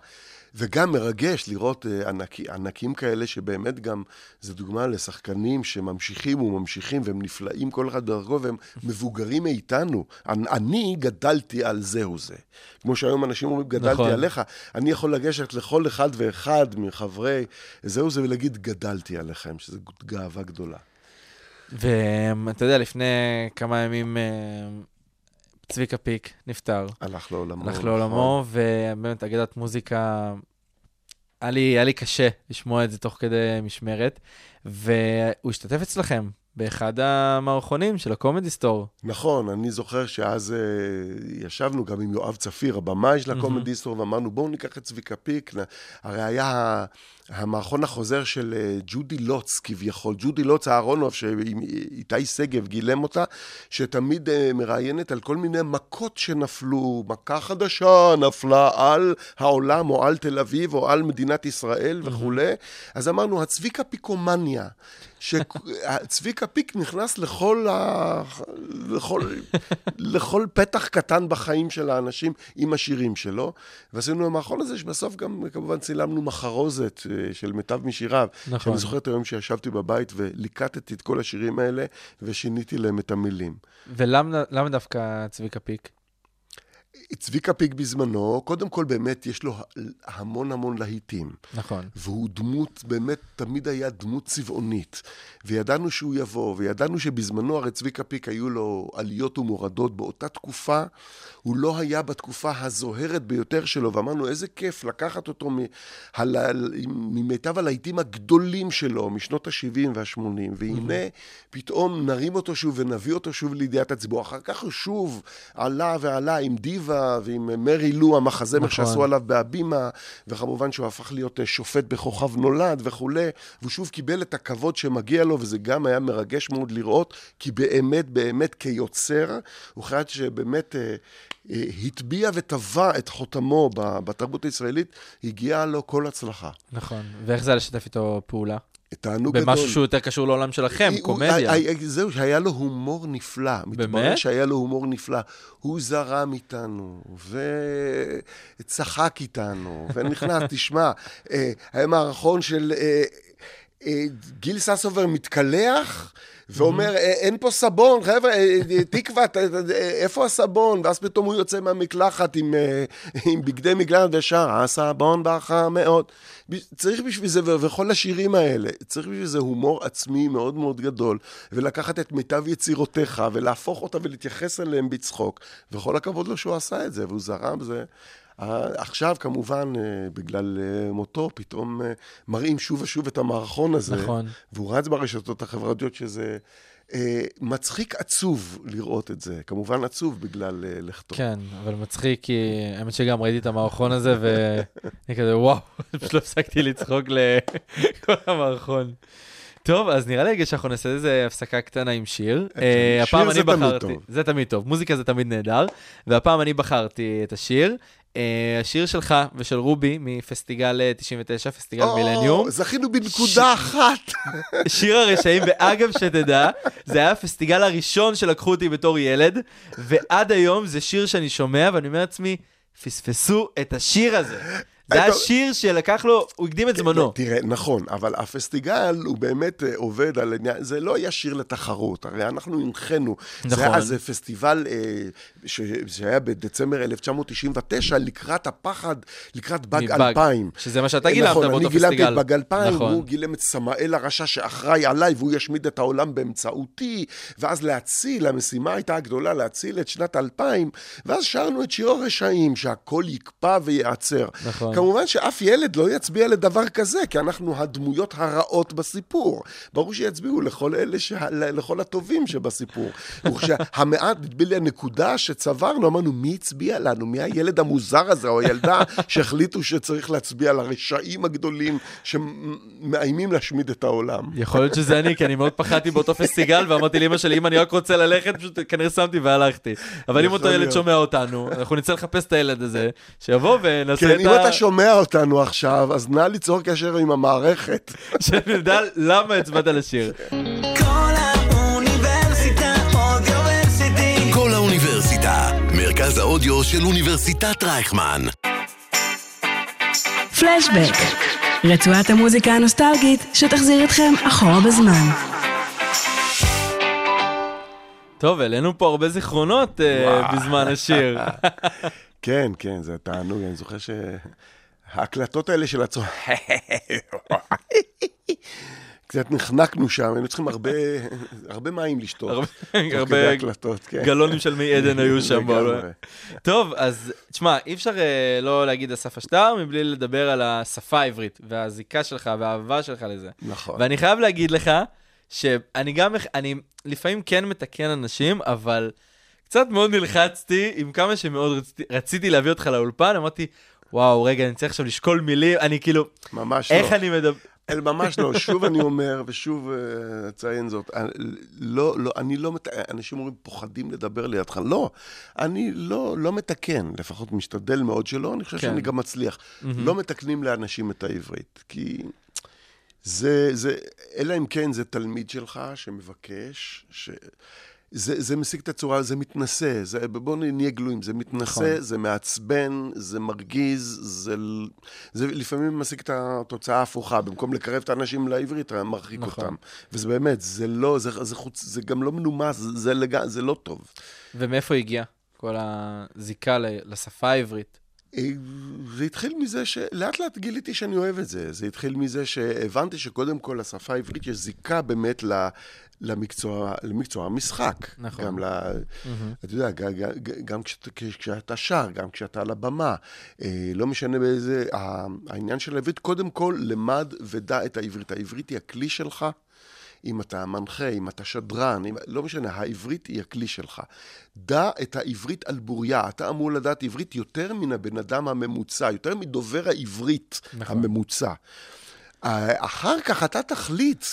וגם מרגש לראות אה, ענק, ענקים כאלה, שבאמת גם, זו דוגמה לשחקנים שממשיכים וממשיכים, והם נפלאים כל אחד בדרכו, והם מבוגרים מאיתנו. אני, אני גדלתי על זהו זה. כמו שהיום אנשים אומרים, גדלתי נכון. עליך. אני יכול לגשת לכל אחד ואחד מחברי זהו זה ולהגיד, גדלתי עליכם, שזו גאווה גדולה. ואתה יודע, לפני כמה ימים אה, צביקה פיק נפטר. הלך לעולמו. הלך נכון. לעולמו, ובאמת, אגדת מוזיקה, היה לי, היה לי קשה לשמוע את זה תוך כדי משמרת, והוא השתתף אצלכם באחד המערכונים של הקומדי סטור. נכון, אני זוכר שאז אה, ישבנו גם עם יואב צפיר, הבמאי של הקומדי סטור, ואמרנו, בואו ניקח את צביקה פיק. הרי היה המערכון החוזר של אה, ג'ודי לוץ כביכול, ג'ודי לוץ אהרונוב, שאיתי שגב גילם אותה, שתמיד אה, מראיינת על כל מיני מכות שנפלו, מכה חדשה נפלה על העולם או על תל אביב או על מדינת ישראל וכולי. אז אמרנו, הצביקה פיקומניה. שצביקה פיק נכנס לכל, ה... לכל, לכל פתח קטן בחיים של האנשים עם השירים שלו. ועשינו המאחרון הזה, שבסוף גם כמובן צילמנו מחרוזת אה, של מיטב משיריו. נכון. אני זוכר את היום שישבתי בבית וליקטתי את כל השירים האלה ושיניתי להם את המילים. ולמה למה דווקא צביקה פיק? צביקה פיק בזמנו, קודם כל באמת יש לו המון המון להיטים. נכון. והוא דמות, באמת תמיד היה דמות צבעונית. וידענו שהוא יבוא, וידענו שבזמנו הרי צביקה פיק היו לו עליות ומורדות באותה תקופה. הוא לא היה בתקופה הזוהרת ביותר שלו, ואמרנו איזה כיף לקחת אותו מהל... ממיטב הלהיטים הגדולים שלו, משנות ה-70 וה-80, והנה פתאום נרים אותו שוב ונביא אותו שוב לידיעת הציבור. אחר כך הוא שוב עלה ועלה עם דיווה ועם מרי לו, המחזמר נכון. שעשו עליו בהבימה, וכמובן שהוא הפך להיות אה, שופט בכוכב נולד וכולי, והוא שוב קיבל את הכבוד שמגיע לו, וזה גם היה מרגש מאוד לראות, כי באמת, באמת כיוצר, הוא חייב שבאמת אה, אה, הטביע וטבע את חותמו בתרבות הישראלית, הגיעה לו כל הצלחה. נכון. ואיך זה לשתף איתו פעולה? תענוג גדול. במשהו שהוא יותר קשור לעולם שלכם, הוא- קומדיה. זהו, שהיה לו הומור נפלא. מתברר באמת? שהיה לו הומור נפלא. הוא זרם איתנו, וצחק איתנו, ונכנס, תשמע, אה, היה מערכון של אה, גיל ססובר מתקלח, ואומר, "אה, אין פה סבון, חבר'ה, אה, אה, תקווה, אה, איפה הסבון? ואז פתאום הוא יוצא מהמקלחת עם, אה, עם בגדי מקלחת ושר, הסבון בכה מאוד. צריך בשביל זה, וכל השירים האלה, צריך בשביל זה הומור עצמי מאוד מאוד גדול, ולקחת את מיטב יצירותיך, ולהפוך אותה ולהתייחס אליהם בצחוק, וכל הכבוד לו שהוא עשה את זה, והוא זרם בזה. אה, עכשיו, כמובן, אה, בגלל אה, מותו, פתאום מראים שוב ושוב את המערכון הזה. נכון. והוא רץ ברשתות החברתיות שזה מצחיק עצוב לראות את זה. כמובן עצוב בגלל אה, לכתו. כן, אבל מצחיק, כי האמת שגם ראיתי את המערכון הזה, ואני כזה, וואו, פשוט לא הפסקתי לצחוק לכל המערכון. טוב, אז נראה לי שאנחנו נעשה איזה הפסקה קטנה עם שיר. אוקיי, שיר הפעם זה אני תמיד בחרתי, טוב. זה תמיד טוב, מוזיקה זה תמיד נהדר, והפעם אני בחרתי את השיר. אה, השיר שלך ושל רובי מפסטיגל אה, 99, פסטיגל או, מילניום. זכינו בנקודה אחת. שיר הרשעים, ואגב, שתדע, זה היה הפסטיגל הראשון שלקחו אותי בתור ילד, ועד היום זה שיר שאני שומע, ואני אומר לעצמי, פספסו את השיר הזה. זה היה. שיר שלקח לו, הוא הקדים את זמנו. תראה, נכון, אבל הפסטיגל הוא באמת אה, עובד על עניין, זה לא היה שיר לתחרות, הרי אנחנו הנחינו. זה נכון. היה זה פסטיבל אה, שהיה בדצמבר 1999, לקראת הפחד, לקראת באג מבאג. 2000. שזה מה שאתה גילמת נכון, באותו אני גילמתי פסטיגל. את באג 2000, נכון. והוא גילם את סמאל הרשע שאחראי עליי, והוא ישמיד את העולם באמצעותי, ואז להציל, המשימה הייתה הגדולה, להציל את שנת 2000, ואז שרנו את שיר הרשעים, שהכל יקפא וייעצר. נכון. כמובן שאף ילד לא יצביע לדבר כזה, כי אנחנו הדמויות הרעות בסיפור. ברור שיצביעו לכל אלה, שה... לכל הטובים שבסיפור. וכשהמעט, נדמה לי הנקודה שצברנו, אמרנו, מי הצביע לנו? מי הילד המוזר הזה, או הילדה שהחליטו שצריך להצביע לרשעים הגדולים שמאיימים להשמיד את העולם? יכול להיות שזה אני, כי אני מאוד פחדתי באותו פסטיגל, ואמרתי לאמא שלי, אם אני רק רוצה ללכת, פשוט כנראה שמתי והלכתי. אבל אם אותו ילד. שומע אותנו, אנחנו נצא לחפש את הילד הזה, שיבוא ונעשה כן, את ה... שומע אותנו עכשיו, אז נא ליצור קשר עם המערכת. שנדע למה הצבעת לשיר. כל האוניברסיטה אודיוורסיטי. כל האוניברסיטה, מרכז האודיו של אוניברסיטת רייכמן. פלשבק, רצועת המוזיקה הנוסטלגית שתחזיר אתכם אחורה בזמן. טוב, העלינו פה הרבה זיכרונות אה, בזמן השיר. כן, כן, זה תענוג, אני זוכר שההקלטות האלה של הצו... קצת נחנקנו שם, היינו צריכים הרבה, הרבה מים לשתות. הרבה- הקלטות, כן. גלונים של מי עדן היו שם. טוב, אז תשמע, אי אפשר אה, לא להגיד אסף אשטר מבלי לדבר על השפה העברית, והזיקה שלך והאהבה שלך לזה. נכון. ואני חייב להגיד לך, שאני גם, אני לפעמים כן מתקן אנשים, אבל קצת מאוד נלחצתי עם כמה שמאוד רציתי, רציתי להביא אותך לאולפן, אמרתי, וואו, רגע, אני צריך עכשיו לשקול מילים, אני כאילו, ממש לא. איך אני מדבר... אל ממש לא, שוב אני אומר, ושוב אה, אציין זאת, אני לא, לא, אני לא, מת... אנשים אומרים, פוחדים לדבר לידך. לא, אני לא, לא מתקן, לפחות משתדל מאוד שלא, אני חושב כן. שאני גם מצליח. לא מתקנים לאנשים את העברית, כי זה, זה, אלא אם כן זה תלמיד שלך שמבקש, ש... זה, זה משיג את הצורה, זה מתנשא, זה, בואו נהיה גלויים, זה מתנשא, נכון. זה מעצבן, זה מרגיז, זה, זה לפעמים משיג את התוצאה ההפוכה, במקום לקרב את האנשים לעברית, אתה מרחיק נכון. אותם. וזה באמת, זה לא, זה, זה, חוץ, זה גם לא מנומס, זה, לג... זה לא טוב. ומאיפה הגיע כל הזיקה לשפה העברית? אה, זה התחיל מזה שלאט לאט גיליתי שאני אוהב את זה. זה התחיל מזה שהבנתי שקודם כל לשפה העברית יש זיקה באמת ל... למקצוע, למקצוע המשחק. נכון. גם ל... אתה יודע, ג- ג- ג- גם כשאתה, כשאתה שר, גם כשאתה על הבמה. אה, לא משנה באיזה... העניין של העברית, קודם כל, למד ודע את העברית. העברית היא הכלי שלך. אם אתה מנחה, אם אתה שדרן, אם, לא משנה, העברית היא הכלי שלך. דע את העברית על בוריה. אתה אמור לדעת עברית יותר מן הבן אדם הממוצע, יותר מדובר העברית נכון. הממוצע. אה, אחר כך אתה תחליט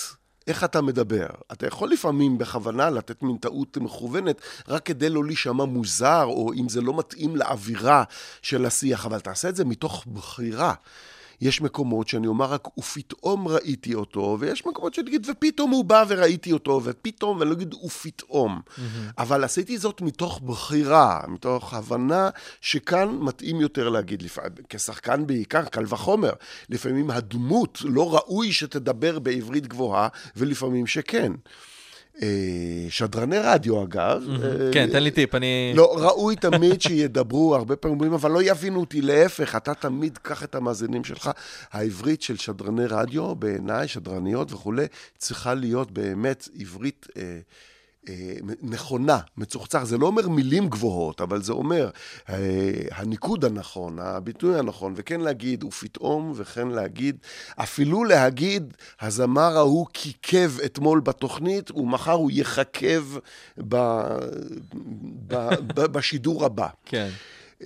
איך אתה מדבר. אתה יכול לפעמים בכוונה לתת מין טעות מכוונת, רק כדי לא להישמע מוזר, או אם זה לא מתאים לאווירה של השיח, אבל תעשה את זה מתוך בחירה. יש מקומות שאני אומר רק, ופתאום ראיתי אותו, ויש מקומות שאני אגיד, ופתאום הוא בא וראיתי אותו, ופתאום, ואני לא אגיד, ופתאום. אבל עשיתי זאת מתוך בחירה, מתוך הבנה שכאן מתאים יותר להגיד, לפ... כשחקן בעיקר, קל וחומר. לפעמים הדמות לא ראוי שתדבר בעברית גבוהה, ולפעמים שכן. אה, שדרני רדיו, אגב. אה, כן, תן לי טיפ, אני... לא, ראוי תמיד שידברו, הרבה פעמים אומרים, אבל לא יבינו אותי, להפך, אתה תמיד קח את המאזינים שלך. העברית של שדרני רדיו, בעיניי, שדרניות וכולי, צריכה להיות באמת עברית... אה, אה, נכונה, מצוחצח, זה לא אומר מילים גבוהות, אבל זה אומר אה, הניקוד הנכון, הביטוי הנכון, וכן להגיד, ופתאום, וכן להגיד, אפילו להגיד, הזמר ההוא כיכב אתמול בתוכנית, ומחר הוא יככב ב, ב, ב, בשידור הבא. כן.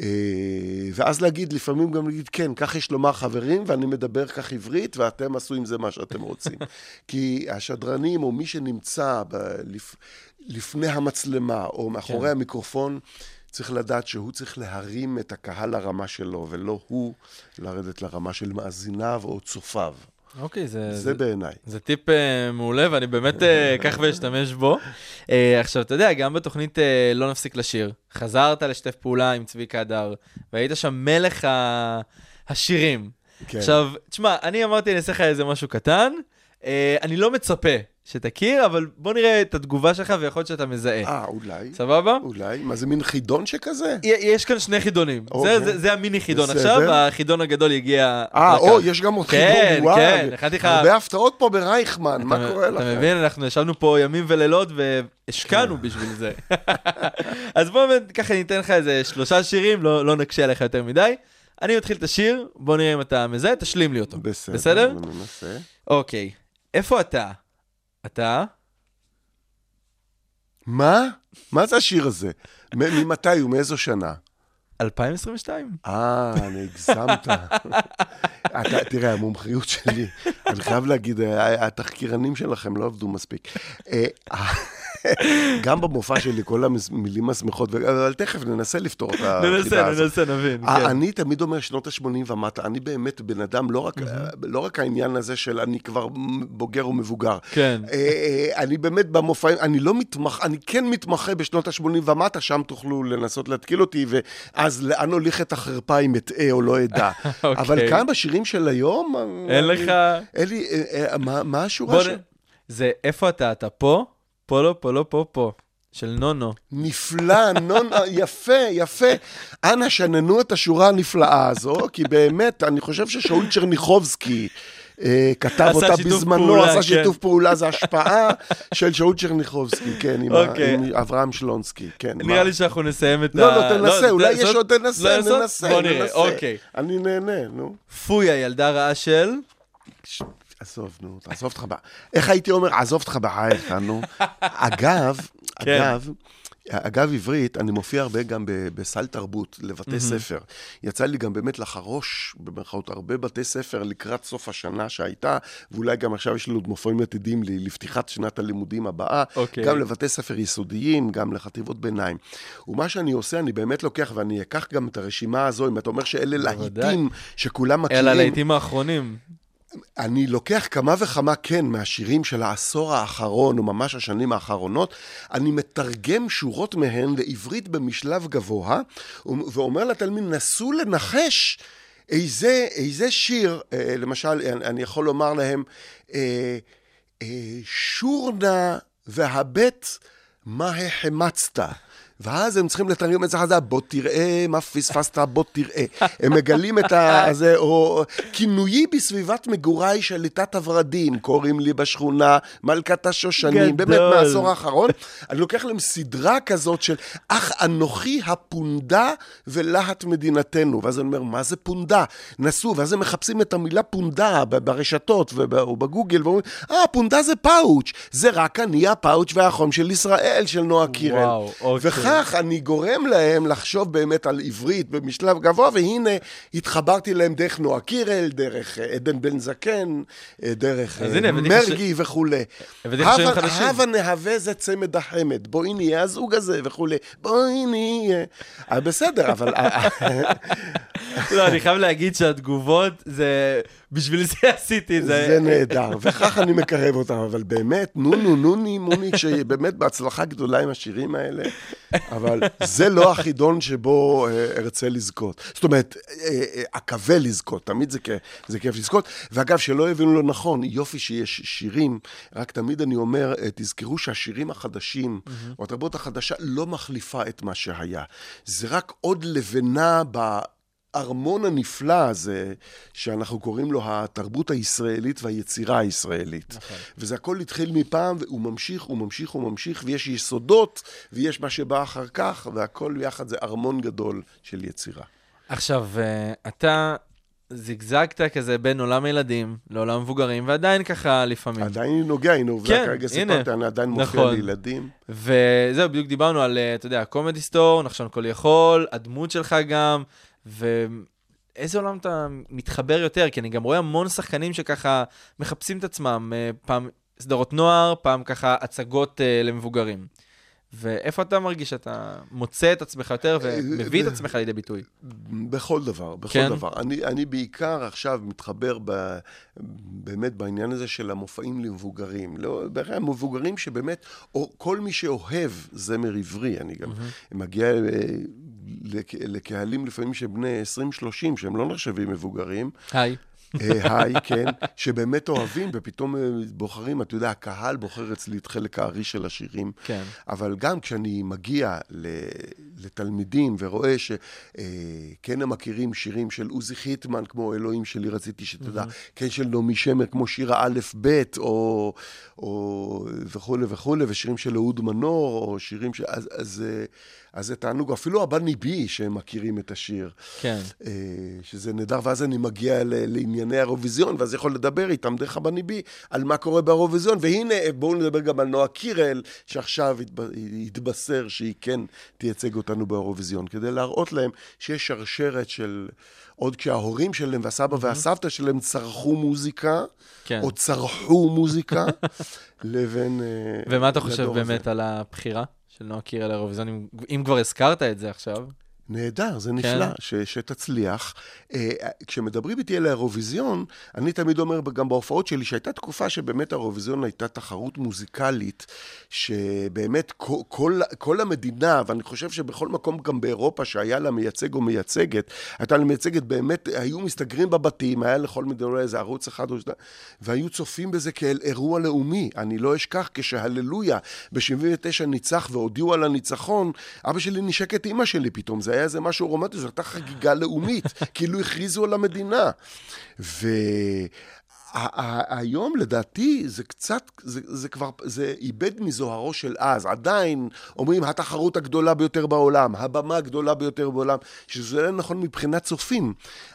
אה, ואז להגיד, לפעמים גם להגיד, כן, כך יש לומר חברים, ואני מדבר כך עברית, ואתם עשו עם זה מה שאתם רוצים. כי השדרנים, או מי שנמצא ב, לפני המצלמה, או מאחורי כן. המיקרופון, צריך לדעת שהוא צריך להרים את הקהל לרמה שלו, ולא הוא לרדת לרמה של מאזיניו או צופיו. אוקיי, זה... זה בעיניי. זה טיפ uh, מעולה, ואני באמת אה, אקח ואשתמש בו. Uh, עכשיו, אתה יודע, גם בתוכנית uh, לא נפסיק לשיר, חזרת לשתף פעולה עם צביקה הדר, והיית שם מלך ה... השירים. כן. עכשיו, תשמע, אני אמרתי, אני אעשה לך איזה משהו קטן, uh, אני לא מצפה שתכיר, אבל בוא נראה את התגובה שלך, ויכול להיות שאתה מזהה. אה, אולי. סבבה? אולי. מה זה מין חידון שכזה? יש כאן שני חידונים. אוקיי. זה, זה, זה המיני חידון בסדר. עכשיו, החידון הגדול יגיע... אה, או. יש גם עוד כן, חידון, וואי. כן, הכנתי לך- הרבה הפתעות פה ברייכמן, מה קורה לכם? אתה מבין, אנחנו ישבנו פה ימים ולילות והשקענו בשביל זה. אז בוא ככה ניתן לך איזה שלושה שירים, לא לא נקשה עליך יותר מדי. אני מתחיל את השיר, בוא נראה אם אתה מזהה, תשלים לי אותו. בסדר. בסדר? אני מנסה. אוקיי. איפה אתה? אתה? מה? מה זה השיר הזה? ממתי הוא? מאיזו שנה? 2022. אה, אני הגזמת. אתה, תראה, המומחיות שלי, אני חייב להגיד, התחקירנים שלכם לא עבדו מספיק. גם במופע שלי, כל המילים השמחות, אבל תכף ננסה לפתור את החידה ננסה, הזאת. ננסה, נבין. אה, כן. אני תמיד אומר שנות ה-80 ומטה, אני באמת בן אדם, לא רק, לא רק העניין הזה של אני כבר בוגר ומבוגר. כן. אה, אה, אני באמת במופעים, אני לא מתמחה, אני כן מתמחה בשנות ה-80 ומטה, שם תוכלו לנסות להתקיל אותי, ואז לאן הוליכת החרפה אם אטעה או לא אדע. אוקיי. אבל כאן בשירים של היום... אין לך... אין לי, אה, מה- השורה בוא ש... נ... זה איפה אתה? אתה פה? לא, לא, פה פה. של נונו. נפלא, נון, יפה, יפה. אנא שננו את השורה הנפלאה הזו, כי באמת, אני חושב ששאול צ'רניחובסקי אה, כתב אותה בזמנו, פעולה, עשה כן. שיתוף פעולה, זה השפעה של שאול צ'רניחובסקי, כן, עם, ה- אוקיי. עם אברהם שלונסקי, כן. נראה מה? לי שאנחנו נסיים את ה... לא, לא, תנסה, אולי זאת- יש עוד, תנסה, לא? ננסה, בוא נראה, ננסה. אוקיי. אני נהנה, נו. פויה, ילדה רעה של... עזוב, נו, תעזוב אותך ב... איך הייתי אומר? עזוב אותך בחייך, נו. אגב, כן. אגב, אגב עברית, אני מופיע הרבה גם בסל תרבות, לבתי. ספר. יצא לי גם באמת לחרוש, במרכאות, הרבה בתי ספר לקראת סוף השנה שהייתה, ואולי גם עכשיו יש לנו עוד מופעים עתידים לפתיחת שנת הלימודים הבאה, אוקיי. גם לבתי ספר יסודיים, גם לחטיבות ביניים. ומה שאני עושה, אני באמת לוקח, ואני אקח גם את הרשימה הזו, אם אתה אומר שאלה. להיטים שכולם מכירים. אלה הלהיטים האחרונים. אני לוקח כמה וכמה, כן, מהשירים של העשור האחרון, או ממש השנים האחרונות, אני מתרגם שורות מהן לעברית במשלב גבוה, ואומר לתלמיד, נסו לנחש איזה, איזה שיר, אה, למשל, אני יכול לומר להם, אה, אה, שורנה והבט, מה החמצת? ואז הם צריכים לתרגם את זה חזרה, בוא תראה מה פספסת, בוא תראה. הם מגלים את ה... זה, או כינויי בסביבת מגוריי שליטת הורדים, קוראים לי בשכונה מלכת השושנים, גדול. באמת מהעשור האחרון. אני לוקח להם סדרה כזאת של אך אנוכי הפונדה ולהט מדינתנו. ואז אני אומר, מה זה פונדה? נסו, ואז הם מחפשים את המילה פונדה ברשתות וב- או בגוגל, ואומרים, אה, פונדה זה פאוץ', זה רק אני הפאוץ' והחום של ישראל, של נועה קירל. וואו, אוקיי. וכך אני גורם להם לחשוב באמת על עברית במשלב גבוה, והנה התחברתי להם דרך נועה קירל, דרך אה, עדן בן זקן, אה, דרך אה, מרגי וכולי. לך שירים הבה- נהווה זה צמד החמד, בואי נהיה הזוג הזה וכולי, בואי נהיה. בסדר, אבל... לא, אני חייב להגיד שהתגובות, זה... בשביל זה עשיתי את זה. זה נהדר, וכך אני מקרב אותם, אבל באמת, נו נו נו ני מוני, שבאמת בהצלחה גדולה עם השירים האלה, אבל זה לא החידון שבו אה, ארצה לזכות. זאת אומרת, אה, אה, אקווה לזכות, תמיד זה, זה כיף לזכות. ואגב, שלא יבינו לא נכון, יופי שיש שירים, רק תמיד אני אומר, אה, תזכרו שהשירים החדשים, או התרבות החדשה, לא מחליפה את מה שהיה. זה רק עוד לבנה ב... הארמון הנפלא הזה, שאנחנו קוראים לו התרבות הישראלית והיצירה הישראלית. נכון. וזה הכל התחיל מפעם, והוא ממשיך, הוא ממשיך, הוא ממשיך, ויש יסודות, ויש מה שבא אחר כך, והכל ביחד זה ארמון גדול של יצירה. עכשיו, אה, אתה זגזגת כזה בין עולם הילדים לעולם מבוגרים, ועדיין ככה לפעמים. עדיין נוגע, הנה עובדה, כן, כרגע. סיפרת, אני עדיין מופיע נכון. לילדים. וזהו, בדיוק דיברנו על, אה, אתה יודע, קומדי סטור, נחשון כל יכול, הדמות שלך גם, ואיזה עולם אתה מתחבר יותר? כי אני גם רואה המון שחקנים שככה מחפשים את עצמם, אה, פעם סדרות נוער, פעם ככה הצגות אה, למבוגרים. ואיפה אתה מרגיש שאתה מוצא את עצמך יותר ומביא את עצמך לידי ביטוי? בכל דבר, בכל כן? דבר. אני, אני בעיקר עכשיו מתחבר ב, באמת בעניין הזה של המופעים למבוגרים. לא, בכלל, מבוגרים שבאמת, או, כל מי שאוהב זמר עברי, אני גם מגיע אה, לק, לקהלים לפעמים של בני 20-30, שהם לא נחשבים מבוגרים. היי. אה, היי, כן, שבאמת אוהבים, ופתאום אה, בוחרים, אתה יודע, הקהל בוחר אצלי את חלק הארי של השירים. כן. אבל גם כשאני מגיע לתלמידים ורואה שכן הם מכירים שירים של עוזי חיטמן, כמו אלוהים שלי רציתי שתדע, כן של נעמי שמר, כמו שיר האלף-בית, או, או וכולי וכולי, ושירים של אהוד מנור, או שירים ש... אז, אז, אה, אז זה תענוג, אפילו הבא ניבי שהם מכירים את השיר. כן. אה, שזה נהדר, ואז אני מגיע ל- לענייני האירוויזיון, ואז יכול לדבר איתם דרך הבני בי על מה קורה באירוויזיון, והנה, בואו נדבר גם על נועה קירל, שעכשיו התב- התבשר שהיא כן תייצג אותנו באירוויזיון, כדי להראות להם שיש שרשרת של... עוד כשההורים שלהם והסבא והסבתא שלהם צרכו מוזיקה, כן. או צרכו מוזיקה, לבין... אה, ומה אתה חושב לדור הזה. באמת על הבחירה של נועה קירל לאירוויזיון, אם- אם כבר הזכרת את זה עכשיו? נהדר, זה נפלא, ש, שתצליח. אה, כשמדברים איתי על האירוויזיון, אני תמיד אומר גם בהופעות שלי, שהייתה תקופה שבאמת האירוויזיון הייתה תחרות מוזיקלית, שבאמת כל, כל, כל המדינה, ואני חושב שבכל מקום גם באירופה שהיה לה מייצג או מייצגת, הייתה לה מייצגת באמת, היו מסתגרים בבתים, היה לכל מדינה איזה ערוץ אחד או שניים, והיו צופים בזה כאל אירוע לאומי. אני לא אשכח, כשהללויה ב-79 ניצח והודיעו על הניצחון, אבא שלי נשק את אימא שלי פתאום, זה היה איזה משהו רומנטי, זו הייתה חגיגה לאומית, כאילו הכריזו על המדינה. ו... היום לדעתי זה קצת, זה, זה כבר, זה איבד מזוהרו של אז. עדיין אומרים התחרות הגדולה ביותר בעולם, הבמה הגדולה ביותר בעולם, שזה לא נכון מבחינת צופים.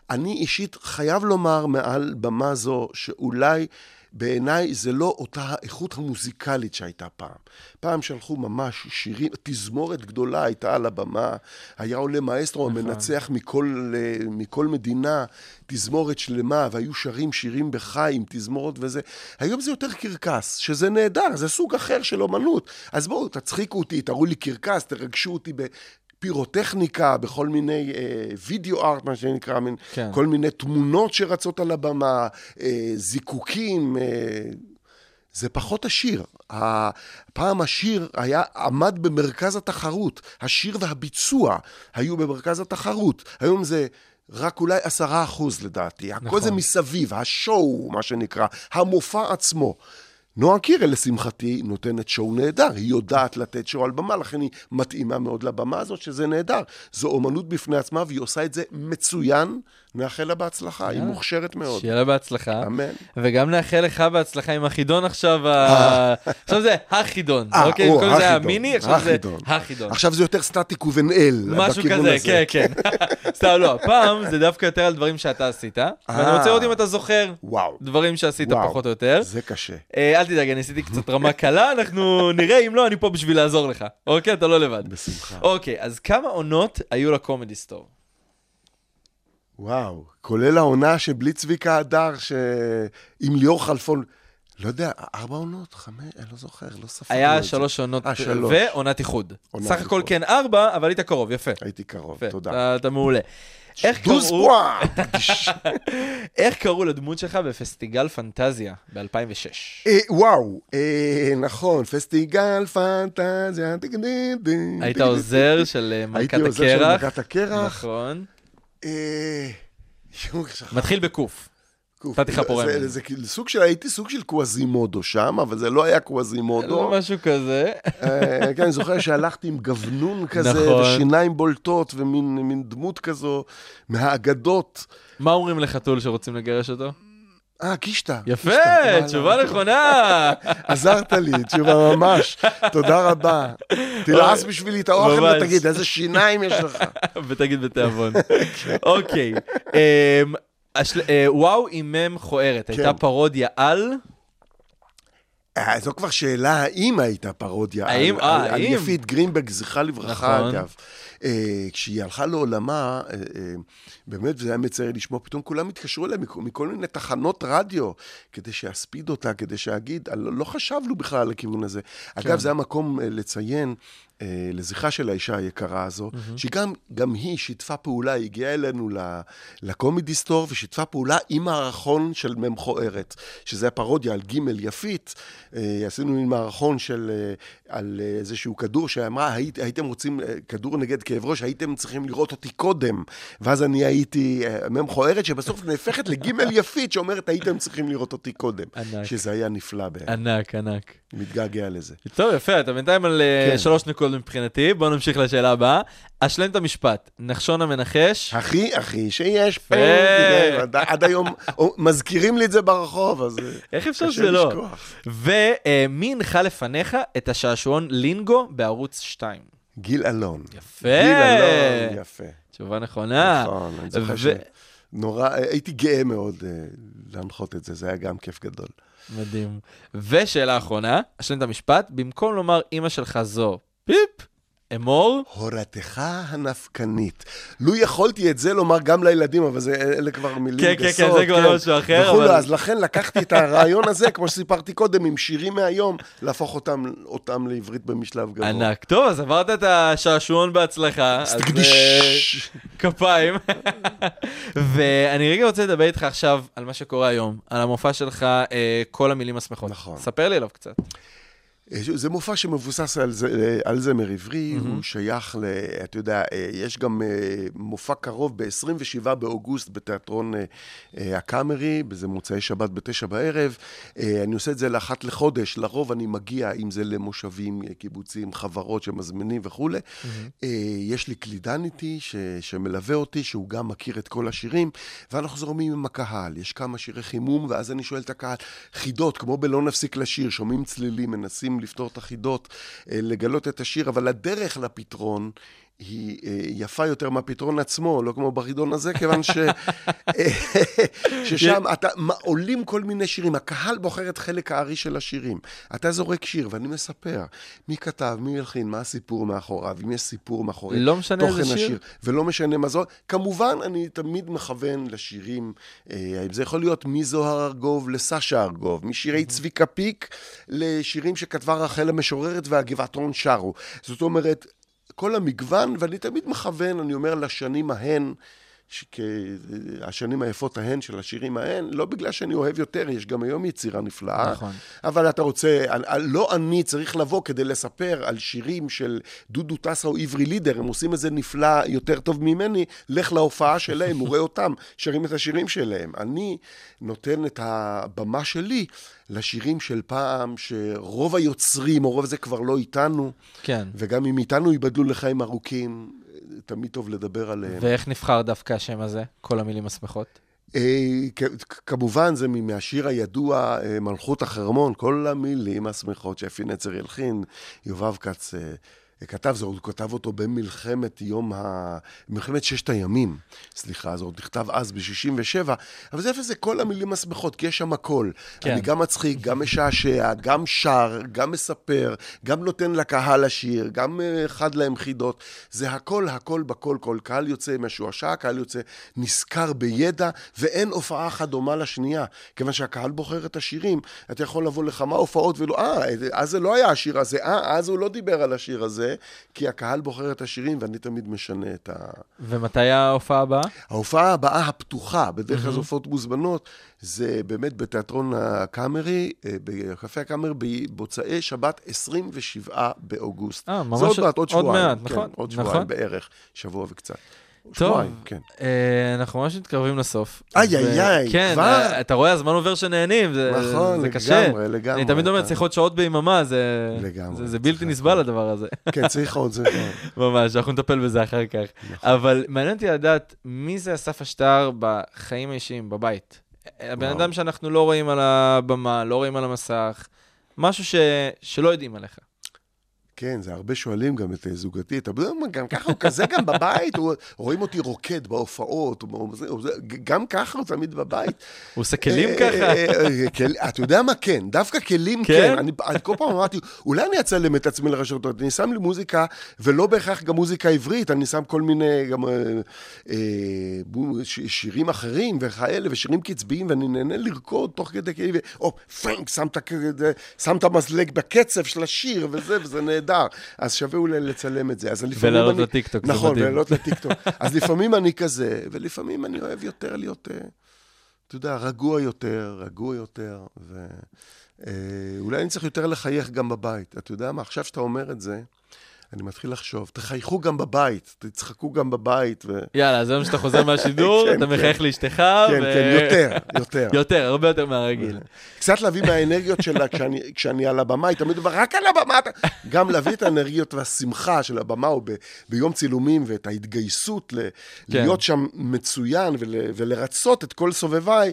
אני אישית חייב לומר מעל במה זו שאולי בעיניי זה לא אותה האיכות המוזיקלית שהייתה פעם. פעם שלחו ממש שירים, תזמורת גדולה הייתה על הבמה, היה עולה מאסטרו המנצח מכל, אה, מכל מדינה, תזמורת שלמה, והיו שרים שירים בחי עם תזמורת וזה. היום זה יותר קרקס, שזה נהדר, זה סוג אחר של אומנות. אז בואו, תצחיקו אותי, תראו לי קרקס, תרגשו אותי ב... פירוטכניקה, בכל מיני אה, וידאו ארט, מה שנקרא, מין, כן. כל מיני תמונות שרצות על הבמה, אה, זיקוקים, אה, זה פחות השיר. פעם השיר היה, עמד במרכז התחרות. השיר והביצוע היו במרכז התחרות. היום זה רק אולי עשרה אחוז לדעתי. הכל נכון. זה מסביב, השואו, מה שנקרא, המופע עצמו. נועה קירל, לשמחתי, נותנת שואו נהדר. היא יודעת לתת שואו על במה, לכן היא מתאימה מאוד לבמה הזאת, שזה נהדר. זו אומנות בפני עצמה, והיא עושה את זה מצוין. נאחל לה בהצלחה, היא. מוכשרת מאוד. שיהיה לה בהצלחה. אמן. וגם נאחל לך בהצלחה עם החידון עכשיו, ה- עכשיו זה החידון, אה, אוקיי? או, קודם זה היה מיני, עכשיו זה החידון. עכשיו זה יותר סטטיק ובן-אל. משהו כזה. כן, כן. סתם, לא, הפעם זה דווקא יותר על דברים שאתה עשית, ואני רוצה לראות אם אתה זוכר. דברים שעשית. פחות או יותר. זה קשה. אה, אל תדאג, אני עשיתי קצת רמה קלה, אנחנו נראה, אם לא, אני פה בשביל לעזור לך. אוקיי, אתה לא לבד. בשמחה. אוקיי, אז כמה עונות היו לקומדי סטור? וואו. כולל העונה שבלי צביקה הדר, ש... עם ליאור חלפון. לא יודע, ארבע עונות? חמש? אני לא זוכר, לא ספרנו היה. שלוש עונות אה. ועונת איחוד. סך הכל. כן ארבע, אבל היית קרוב, יפה. הייתי קרוב, תודה. אתה- מעולה. איך קראו! איך קראו לדמות שלך בפסטיגל פנטזיה ב-2006? אה, וואו, אה, נכון, פסטיגל פנטזיה. היית עוזר של אה, הייתי מלכת עוזר של הקרח. מלכת הקרח. נכון. אה. מתחיל בקוף. קוף. נתתי לך פה זה- רמז. זה- זה כאילו סוג של, הייתי סוג של קווזימודו שם, אבל זה לא היה קווזימודו. משהו כזה. אה, כן, אני זוכר שהלכתי עם גבנון כזה, נכון. ושיניים בולטות, ומין מין דמות כזו, מהאגדות. מה אומרים לחתול שרוצים לגרש אותו? אה, קישטה. יפה. תשובה נכונה. עזרת לי, תשובה ממש. תודה רבה. תלעס בשבילי את האוכל. ותגיד, איזה שיניים יש לך. ותגיד בתיאבון. אוקיי. אמ, אה, וואו, עם מם מכוערת. הייתה כן. פרודיה על... אה, זו כבר שאלה, האם הייתה פרודיה האם? על, אה, על? יפית גרינברג, זכרה לברכה, נכון. אגב. אה, כשהיא הלכה לעולמה, אה, אה, באמת, זה היה מצער לשמוע, פתאום כולם התקשרו אליה מכל, מכל מיני תחנות רדיו, כדי שאספיד אותה, כדי שאגיד, לא, לא חשבנו בכלל על הכיוון הזה. כן. אגב, זה המקום אה, לציין, לזכרה של האישה היקרה הזו, שגם גם היא שיתפה פעולה, היא הגיעה אלינו ל- לקומידי סטור ושיתפה פעולה עם מערכון של מ"ם מכוערת, שזה הפרודיה על ג' יפית. אה, עשינו מין מערכון של, אה, על אה, איזשהו כדור שאמרה, היית, הייתם רוצים, אה, כדור נגד כאב ראש, הייתם צריכים לראות אותי קודם. ואז אני הייתי אה, מ"ם מכוערת, שבסוף נהפכת לג' יפית, שאומרת, הייתם צריכים לראות אותי קודם. ענק. שזה היה נפלא בעיניי, ענק, ענק. מתגעגע לזה. טוב, יפה, אתה בינתיים על אה, כן. שלוש נקודות מבחינתי. בוא נמשיך לשאלה הבאה. אשלם את המשפט. נחשון המנחש. הכי הכי שיש פה, יפה. עד- עד היום מזכירים לי את זה ברחוב, אז אה, איך אפשר שלא? לשכוח. ומי הנחה לפניך את השעשועון לינגו בערוץ 2? גיל אלון. יפה. גיל אלון, יפה. תשובה נכונה. נכון, אני זוכר ו- שנורא, הייתי גאה מאוד אה, להנחות את זה, זה היה גם כיף גדול. מדהים. ושאלה אחרונה, אשלים את המשפט, במקום לומר אימא שלך זו פיפ, אמור, הורתך הנפקנית. לו יכולתי את זה לומר גם לילדים, אבל זה, אלה כבר מילים כן, כן, גסות. כן, זה כבר משהו אחר, וכולי, אבל- אז לכן לקחתי את הרעיון הזה, כמו שסיפרתי קודם, עם שירים מהיום, להפוך אותם, אותם לעברית במשלב גבוה. ענק. טוב, אז עברת את השעשועון בהצלחה. אז. אה, כפיים. ואני רגע רוצה לדבר איתך עכשיו על מה שקורה היום, על המופע שלך, אה, כל המילים השמחות. נכון. ספר לי עליו קצת. זה מופע שמבוסס על, זה, על זמר עברי, mm-hmm. הוא שייך ל... אתה יודע, אה, יש גם אה, מופע קרוב ב-27 באוגוסט בתיאטרון אה, הקאמרי, זה מוצאי שבת בתשע בערב. אני עושה את זה לאחת לחודש, לרוב אני מגיע, אם זה למושבים, קיבוצים, חברות שמזמינים וכולי. Mm-hmm. יש לי קלידן איתי ש, שמלווה אותי, שהוא גם מכיר את כל השירים, ואנחנו זורמים עם הקהל. יש כמה שירי חימום, ואז אני שואל את הקהל, חידות, כמו בלא נפסיק לשיר, שומעים צלילים, מנסים לפתור את החידות, אה, לגלות את השיר, אבל הדרך לפתרון היא אה, יפה יותר מהפתרון עצמו, לא כמו בחידון הזה, כיוון ש... ששם אתה, עולים כל מיני שירים, הקהל בוחר את חלק הארי של השירים. אתה זורק שיר ואני מספר מי כתב, מי הלחין, מה הסיפור מאחוריו, אם יש סיפור מאחורי לא משנה תוכן שיר? השיר, ולא משנה מה זאת. כמובן, אני תמיד מכוון לשירים, אה, זה יכול להיות מזוהר ארגוב לסשה ארגוב, משירי צביקה פיק לשירים שכתבה רחל המשוררת והגבעתרון שרו. זאת אומרת, כל המגוון, ואני תמיד מכוון, אני אומר, לשנים ההן, ש- השנים היפות ההן של השירים ההן, לא בגלל שאני אוהב יותר, יש גם היום יצירה נפלאה. נכון. אבל אתה רוצה, לא אני צריך לבוא כדי לספר על שירים של דודו טסה או עברי לידר, הם עושים את זה נפלא יותר טוב ממני, לך להופעה שלהם, וראה אותם, שרים את השירים שלהם. אני נותן את הבמה שלי לשירים של פעם, שרוב היוצרים, או רוב זה כבר לא איתנו, כן. וגם אם איתנו ייבדלו לחיים ארוכים, תמיד טוב לדבר עליהם. ואיך נבחר דווקא השם הזה? כל המילים השמחות? אה, כמובן, זה מהשיר הידוע, אה, מלכות החרמון, כל המילים השמחות שאפי נצר ילחין, יובב כץ אה, כתב, זה, הוא כתב אותו במלחמת יום ה... מלחמת ששת הימים, סליחה, זה עוד נכתב אז ב-67, אבל זה איפה זה כל המילים השמחות, כי יש שם הכל. כן. אני גם מצחיק, גם משעשע, גם שר, גם מספר, גם נותן לקהל לשיר, גם אה, חד להם חידות. זה הכל, הכל בכל, כל קהל יוצא משועשע, קהל יוצא נשכר בידע, ואין הופעה אחת דומה לשנייה. כיוון שהקהל בוחר את השירים, אתה יכול לבוא לכמה הופעות ולא, אה, אז זה לא היה השיר הזה, אה, אז הוא לא דיבר על השיר הזה, כי הקהל בוחר את השירים, ואני תמיד משנה את ה... ומתי ההופעה הבאה? ההופעה הבאה הפתוחה, בדרך כלל זה הופעות מוזמנות, זה באמת בתיאטרון הקאמרי, אה, בקפה הקאמרי, במוצאי שבת 27 באוגוסט. אה, ממש זה עוד מעט, עוד עוד שבועיים. מעט, כן, נכון, עוד נכון. שבועיים בערך, שבוע וקצת. טוב. כן. אה, אנחנו ממש מתקרבים לסוף. איי, איי, איי, כן, כבר? אה, אתה רואה, הזמן עובר שנהנים, זה נכון, זה קשה. לגמרי, לגמרי. אני תמיד אומר, צריך עוד שעות ביממה, זה לגמרי, זה- זה בלתי. נסבל הדבר הזה. כן, צריך עוד זה. ממש, אנחנו נטפל בזה אחר כך. נכון. אבל מעניין אותי לדעת, מי זה אסף אשטר בחיים האישיים, בבית? הבן. אדם שאנחנו לא רואים על הבמה, לא רואים על המסך, משהו ש... שלא יודעים עליך. כן, זה הרבה שואלים גם את אה, זוגתי, אתה יודע גם ככה הוא כזה גם בבית, הוא- רואים אותי רוקד בהופעות, הוא- הוא- גם ככה הוא תמיד בבית. הוא עושה כלים אה, ככה? אה, אתה יודע מה? כן, דווקא כלים כן? כן. אני אני כל פעם אמרתי, אולי אני אצלם את עצמי לרשתות, אני שם לי מוזיקה, ולא בהכרח גם מוזיקה עברית, אני שם כל מיני גם אה, אה, שירים אחרים וכאלה, ושירים קצביים, ואני נהנה לרקוד תוך כדי כאלה, או פרנק, שם את המזלג בקצב של השיר, וזה, וזה נהדר. אז שווה אולי לצלם את זה. אז לפעמים ולעלות אני- לטיקטוק, זה נכון, מדהים. ולעלות לטיקטוק. אז לפעמים אני כזה, ולפעמים אני אוהב יותר להיות... אה, אתה יודע, רגוע יותר, רגוע יותר, ואולי אני צריך יותר לחייך גם בבית. אתה יודע מה, עכשיו שאתה אומר את זה, אני מתחיל לחשוב, תחייכו גם בבית, תצחקו גם בבית, ו... יאללה, אז היום שאתה חוזר מהשידור, כן, אתה כן. מחייך לאשתך, כן, ו- כן, יותר, יותר. יותר, הרבה יותר מהרגיל. קצת להביא מהאנרגיות שלה כשאני, כשאני על הבמה, היא תמיד אומרת, רק על הבמה. גם להביא את האנרגיות והשמחה של הבמה, או ב, ביום צילומים, ואת ההתגייסות ל, כן. להיות שם מצוין ול, ולרצות את כל סובביי.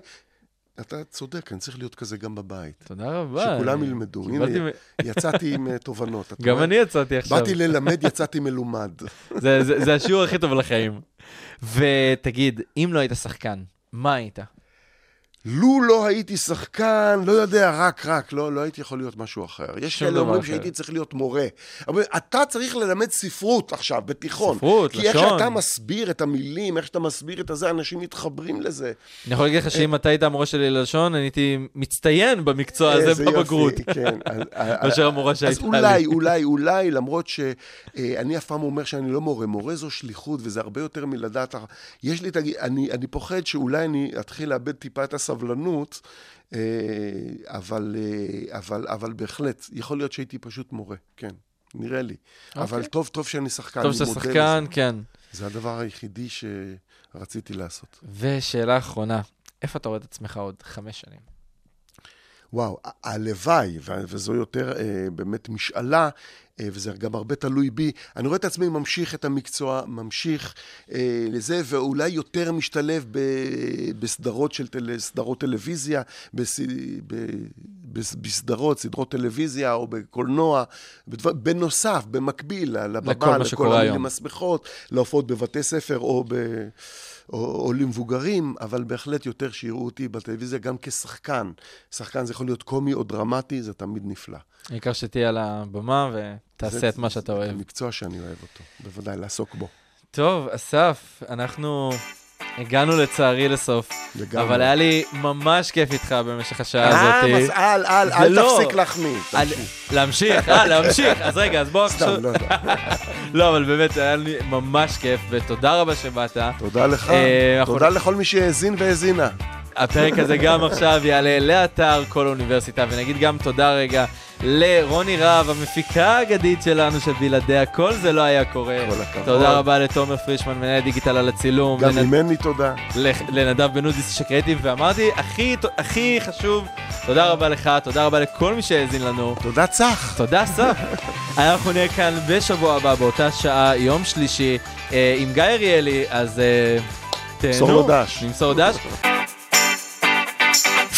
אתה צודק, אני צריך להיות כזה גם בבית. תודה רבה. שכולם ילמדו. הנה, יצאתי עם אה, תובנות. גם? אני יצאתי עכשיו. באתי ללמד, יצאתי מלומד. זה- זה זה השיעור הכי טוב לחיים. ותגיד, אם לא היית שחקן, מה היית? לו לא הייתי שחקן, לא יודע, רק, רק, לא, לא הייתי יכול להיות משהו אחר. יש כאלה אומרים אחר. שהייתי צריך להיות מורה. אבל אתה צריך ללמד ספרות עכשיו, בתיכון. ספרות, כי איך לשון. שאתה מסביר את המילים, איך שאתה מסביר את הזה, אנשים מתחברים לזה. אני יכול להגיד לך שאם אתה היית המורה שלי ללשון, אני הייתי מצטיין במקצוע הזה איזה יופי, בבגרות. כן. אז- מאשר המורה שהייתה אז לי. אולי, אולי, אולי, למרות שאני אף פעם אומר שאני לא מורה, מורה זו שליחות, וזה הרבה יותר מלדעת... יש לי את. אני, אני פוחד שאולי אני אתחיל לאבד טיפה את הסבלנות, אה, אבל, אה, אבל, אבל בהחלט, יכול להיות שהייתי פשוט מורה, כן, נראה לי. אבל טוב, טוב שאני שחקן, טוב שאתה שחקן, לזה. כן. זה הדבר היחידי שרציתי לעשות. ושאלה אחרונה, איפה אתה רואה את עצמך עוד חמש שנים? וואו, הלוואי, וזו יותר אה, באמת משאלה, אה, וזה גם הרבה תלוי בי. אני רואה את עצמי ממשיך את המקצוע, ממשיך אה, לזה, ואולי יותר משתלב ב, בסדרות של טל, סדרות טלוויזיה, בס, ב, בס, בסדרות, סדרות טלוויזיה או בקולנוע, בדבר, בנוסף, במקביל לבמה, לכל לכל. השמחות, להופעות בבתי ספר או ב... או, או למבוגרים, אבל בהחלט יותר שיראו אותי בטלוויזיה גם כשחקן. שחקן זה יכול להיות קומי או דרמטי, זה תמיד נפלא. העיקר שתהיה על הבמה ותעשה זה- את מה שאתה זה אוהב. המקצוע שאני אוהב אותו, בוודאי, לעסוק בו. טוב, אסף, אנחנו הגענו לצערי לסוף, לגמרי. אבל היה לי ממש כיף איתך במשך השעה אה, הזאת. אז אל, אל, אל לא. תפסיק להחמיא. להמשיך, אה, להמשיך. אז רגע, אז בוא עכשיו... סתם, לא יודע. לא, אבל באמת, היה לי ממש כיף, ותודה רבה שבאת. תודה לך, אה, תודה לכל מי שהאזין והאזינה. הפרק הזה גם עכשיו יעלה לאתר כל האוניברסיטה, ונגיד גם תודה רגע לרוני רהב, המפיקה האגדית שלנו, שבלעדיה כל זה לא היה קורה. כל הכבוד. תודה רבה לתומר פרישמן, מנהל דיגיטל על הצילום. גם לנ- ממני תודה. לנדב בן אודיס שקרייטיב, ואמרתי, הכי, הכי חשוב, תודה רבה לך, תודה רבה לכל מי שהאזין לנו. תודה צח. תודה, אסף. אנחנו נהיה כאן בשבוע הבא, באותה שעה, יום שלישי, אה, עם גיא אריאלי, אז אה, תהנו. נמסור דש. נמסור דש.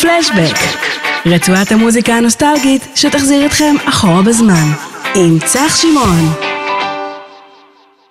פלשבק, רצועת המוזיקה הנוסטלגית שתחזיר אתכם אחורה בזמן, עם צח שמעון.